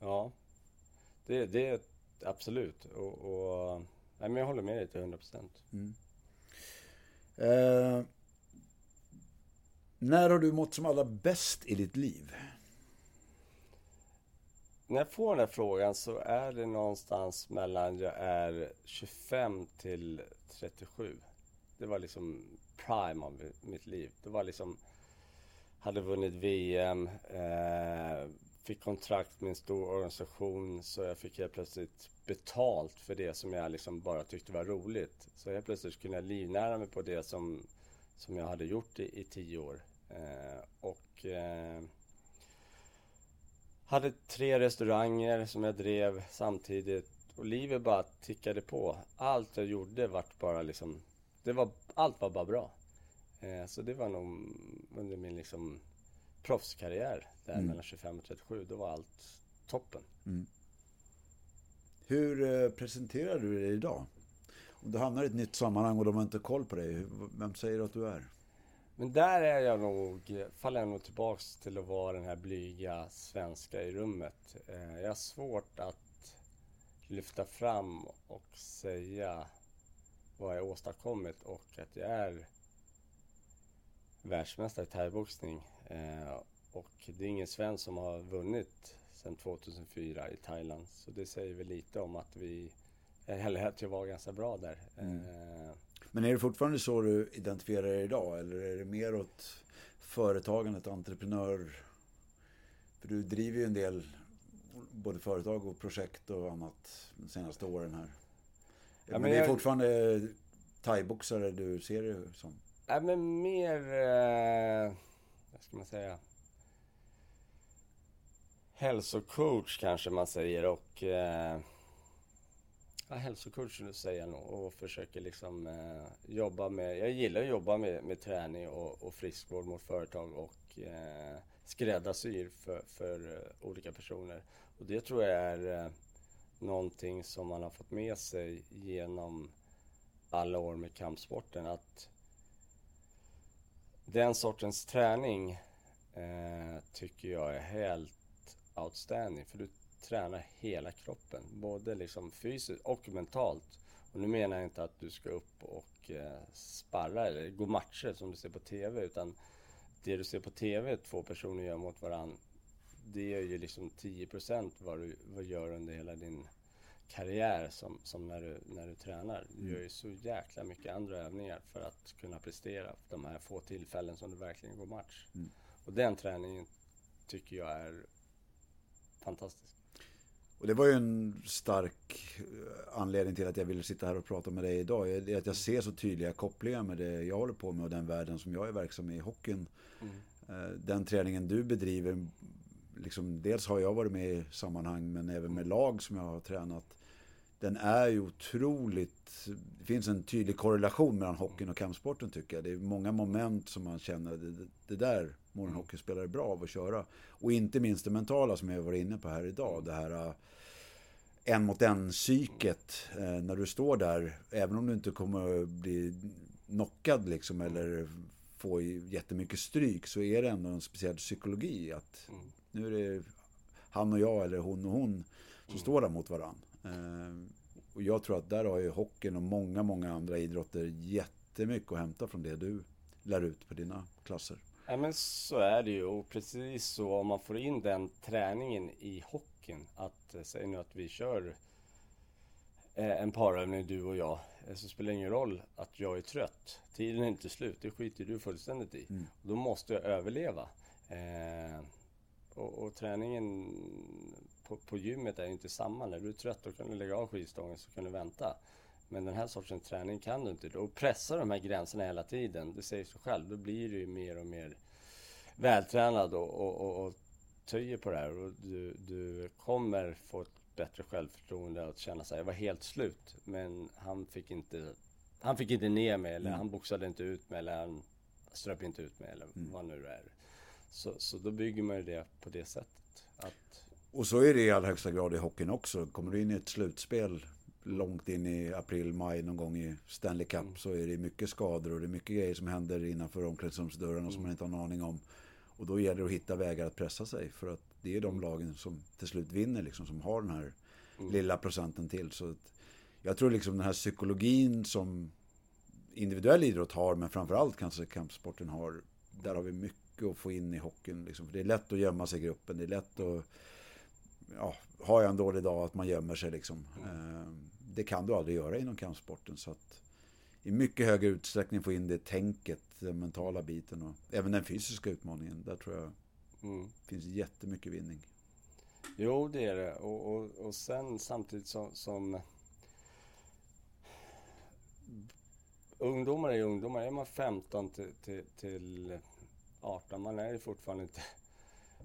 Ja, det, det absolut. Och, och Nej, men jag håller med dig till 100 procent. Mm. Eh, när har du mått som allra bäst i ditt liv? När jag får den här frågan så är det någonstans mellan jag är 25 till 37. Det var liksom prime av mitt liv. Det var liksom, hade vunnit VM, eh, fick kontrakt med en stor organisation så jag fick helt plötsligt betalt för det som jag liksom bara tyckte var roligt. Så helt plötsligt kunde jag livnära mig på det som, som jag hade gjort i, i tio år. Eh, och eh, hade tre restauranger som jag drev samtidigt. Och livet bara tickade på. Allt jag gjorde vart bara liksom... Det var, allt var bara bra. Eh, så det var nog under min liksom proffskarriär där mm. mellan 25 och 37. Då var allt toppen. Mm. Hur eh, presenterar du dig idag? Om du hamnar i ett nytt sammanhang och de har inte koll på dig, vem säger du att du är? Men där är jag nog, faller jag nog tillbaks till att vara den här blyga svenska i rummet. Eh, jag har svårt att lyfta fram och säga vad jag åstadkommit och att jag är världsmästare i thaiboxning. Eh, och det är ingen svensk som har vunnit sedan 2004 i Thailand. Så det säger väl lite om att vi, eller att jag var ganska bra där. Mm. Men är det fortfarande så du identifierar dig idag? Eller är det mer åt företagandet, entreprenör? För du driver ju en del både företag och projekt och annat de senaste åren här. Ja, men, men det är jag... fortfarande thaiboxare du ser det som? Ja, men mer, eh, vad ska man säga? hälsocoach kanske man säger och eh, ja, hälsocoach säger jag nog och försöker liksom eh, jobba med, jag gillar att jobba med, med träning och, och friskvård mot företag och eh, skräddarsyr för, för uh, olika personer. Och det tror jag är eh, någonting som man har fått med sig genom alla år med kampsporten att den sortens träning eh, tycker jag är helt outstanding. För du tränar hela kroppen. Både liksom fysiskt och mentalt. Och nu menar jag inte att du ska upp och eh, sparra eller gå matcher som du ser på TV. Utan det du ser på TV, två personer gör mot varandra. Det är ju liksom 10% vad du vad gör under hela din karriär som, som när, du, när du tränar. Du gör ju så jäkla mycket andra övningar för att kunna prestera de här få tillfällen som du verkligen går match. Mm. Och den träningen tycker jag är fantastisk. Och det var ju en stark eh, anledning till att jag ville sitta här och prata med dig idag. Det är att jag ser så tydliga kopplingar med det jag håller på med och den världen som jag är verksam i, hockeyn. Mm. Eh, den träningen du bedriver, liksom, dels har jag varit med i sammanhang men även med lag som jag har tränat. Den är ju otroligt, det finns en tydlig korrelation mellan hockeyn och kampsporten tycker jag. Det är många moment som man känner, det, det där mår en hockeyspelare bra av att köra. Och inte minst det mentala som jag var inne på här idag. Det här äh, en mot en psyket äh, när du står där. Även om du inte kommer att bli knockad liksom eller få jättemycket stryk så är det ändå en speciell psykologi. Att mm. nu är det han och jag eller hon och hon som mm. står där mot varandra. Äh, och jag tror att där har ju hockeyn och många, många andra idrotter jättemycket att hämta från det du lär ut på dina klasser. Ja men så är det ju och precis så om man får in den träningen i hockeyn. Att eh, säg nu att vi kör eh, en parövning du och jag. Eh, så spelar det ingen roll att jag är trött. Tiden är inte slut, det skiter du fullständigt i. Mm. Då måste jag överleva. Eh, och, och, träningen på, på gymmet är ju inte samma. När du är trött då kan du lägga av skivstången så kan du vänta. Men den här sortens träning kan du inte. Och pressa de här gränserna hela tiden, det säger sig själv. Då blir du ju mer och mer vältränad och, och, och, och töjer på det här. Och du, du kommer få ett bättre självförtroende och känna sig, jag var helt slut. Men han fick inte, han fick inte ner mig eller mm. han boxade inte ut mig eller han ströp inte ut mig eller mm. vad nu det är. Så, så då bygger man ju det på det sättet. Att... Och så är det i allra högsta grad i hockeyn också. Kommer du in i ett slutspel långt in i april, maj någon gång i Stanley Cup mm. så är det mycket skador och det är mycket grejer som händer innanför omklädningsrumsdörrarna mm. som man inte har en aning om. Och då gäller det att hitta vägar att pressa sig för att det är de mm. lagen som till slut vinner liksom, som har den här mm. lilla procenten till. Så jag tror liksom den här psykologin som individuell idrott har, men framförallt kanske kampsporten har, där har vi mycket att få in i hockeyn. Liksom. För det är lätt att gömma sig i gruppen, det är lätt att ja, har jag en dålig dag att man gömmer sig liksom. Mm det kan du aldrig göra inom kampsporten. Så att i mycket högre utsträckning få in det tänket, den mentala biten och även den fysiska utmaningen. Där tror jag mm. finns jättemycket vinning. Jo, det är det. Och, och, och sen samtidigt som, som ungdomar är ungdomar. Är man 15 till, till, till 18, man är ju fortfarande inte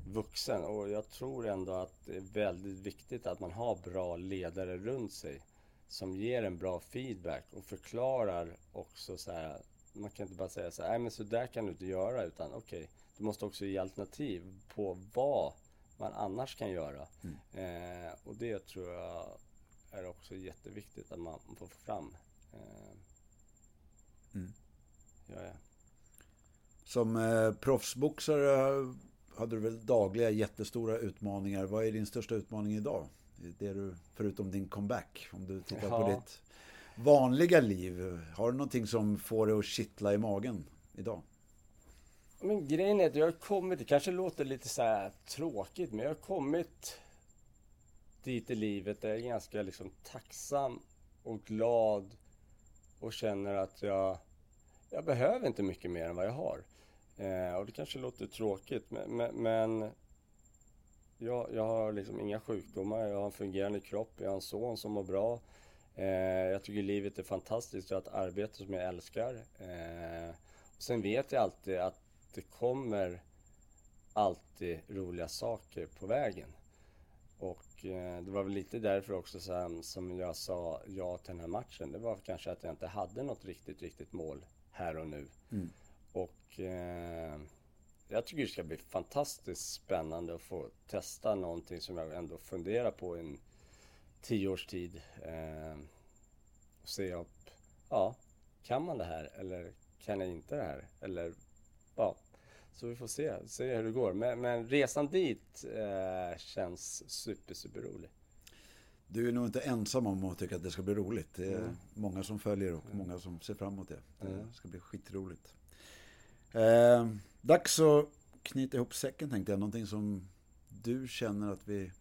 vuxen. Och jag tror ändå att det är väldigt viktigt att man har bra ledare runt sig som ger en bra feedback och förklarar också så här. Man kan inte bara säga så här, nej men så där kan du inte göra utan okej, okay, du måste också ge alternativ på vad man annars kan göra. Mm. Eh, och det tror jag är också jätteviktigt att man får få fram. Eh, mm. ja, ja. Som eh, proffsboxare hade du väl dagliga jättestora utmaningar. Vad är din största utmaning idag? det du, förutom din comeback, om du tittar ja. på ditt vanliga liv. Har du någonting som får dig att kittla i magen idag? Men grejen är att jag har kommit, det kanske låter lite så tråkigt, men jag har kommit dit i livet där jag är ganska liksom tacksam och glad och känner att jag, jag behöver inte mycket mer än vad jag har. Eh, och det kanske låter tråkigt, men, men, men jag, jag har liksom inga sjukdomar, jag har en fungerande kropp, jag har en son som mår bra. Eh, jag tycker livet är fantastiskt, jag har ett arbete som jag älskar. Eh, och sen vet jag alltid att det kommer alltid roliga saker på vägen. Och eh, det var väl lite därför också så som jag sa ja till den här matchen. Det var kanske att jag inte hade något riktigt, riktigt mål här och nu. Mm. Och eh, jag tycker det ska bli fantastiskt spännande att få testa någonting som jag ändå funderar på i en tio års tid. Eh, och se om, ja, kan man det här eller kan jag inte det här? Eller, ja, så vi får se, se hur det går. Men, men resan dit eh, känns super, super rolig. Du är nog inte ensam om att tycka att det ska bli roligt. Det är mm. många som följer och mm. många som ser fram emot det. Det mm. ska bli skitroligt. Eh, dags att knyta ihop säcken tänkte jag. Någonting som du känner att vi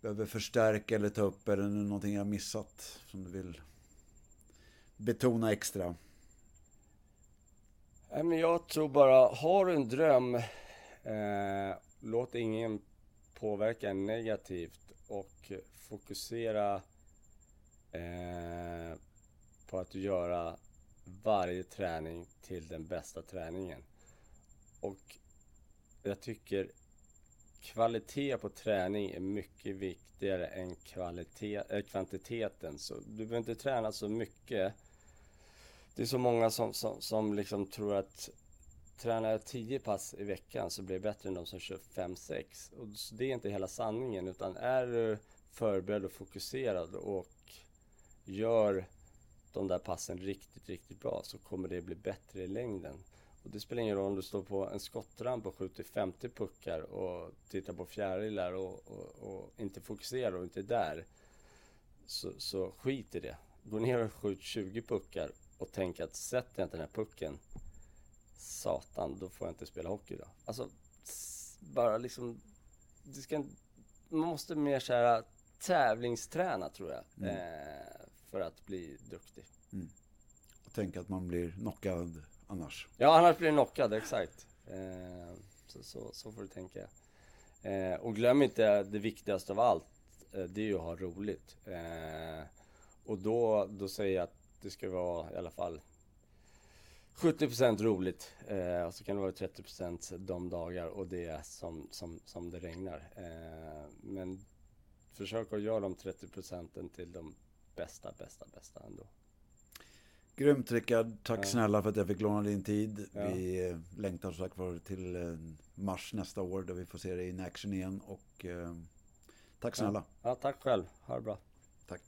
behöver förstärka eller ta upp? Eller någonting jag missat som du vill betona extra? Jag tror bara, har du en dröm, eh, låt ingen påverka negativt och fokusera eh, på att göra varje träning till den bästa träningen. Och jag tycker kvalitet på träning är mycket viktigare än kvalitet, äh, kvantiteten. Så du behöver inte träna så mycket. Det är så många som, som, som liksom tror att tränar jag 10 pass i veckan så blir det bättre än de som kör 5-6. Och det är inte hela sanningen utan är du förberedd och fokuserad och gör de där passen riktigt, riktigt bra så kommer det bli bättre i längden. Och det spelar ingen roll om du står på en skottramp och skjuter 50 puckar och tittar på fjärilar och, och, och, inte fokuserar och inte är där. Så, så skit i det. Gå ner och skjut 20 puckar och tänk att sätter jag inte den här pucken Satan, då får jag inte spela hockey då. Alltså, bara liksom det ska, Man måste mer såhär tävlingsträna tror jag. Mm. Eh, för att bli duktig. Mm. Och tänka att man blir knockad annars. Ja, annars blir du knockad, exakt. Eh, så, så, så, får du tänka. Eh, och glöm inte det viktigaste av allt. Eh, det är ju att ha roligt. Eh, och då, då säger jag att det ska vara i alla fall 70% roligt eh, och så kan det vara 30% de dagar och det är som, som, som det regnar. Eh, men försök att göra de 30% till de bästa, bästa, bästa ändå. Grymt Rickard. Tack ja. snälla för att jag fick låna din tid. Ja. Vi eh, längtar som sagt var till eh, mars nästa år där vi får se dig in action igen. Och eh, tack snälla. Ja. ja, tack själv. Ha det bra. Tack.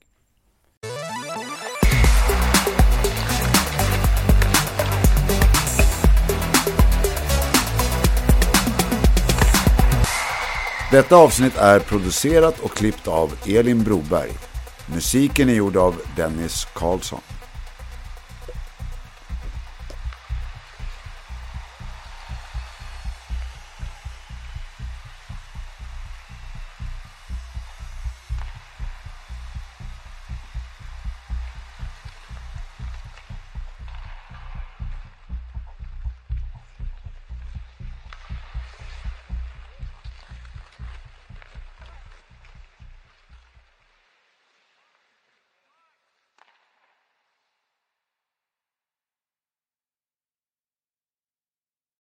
Detta avsnitt är producerat och klippt av Elin Broberg. Musiken är gjord av Dennis Karlsson.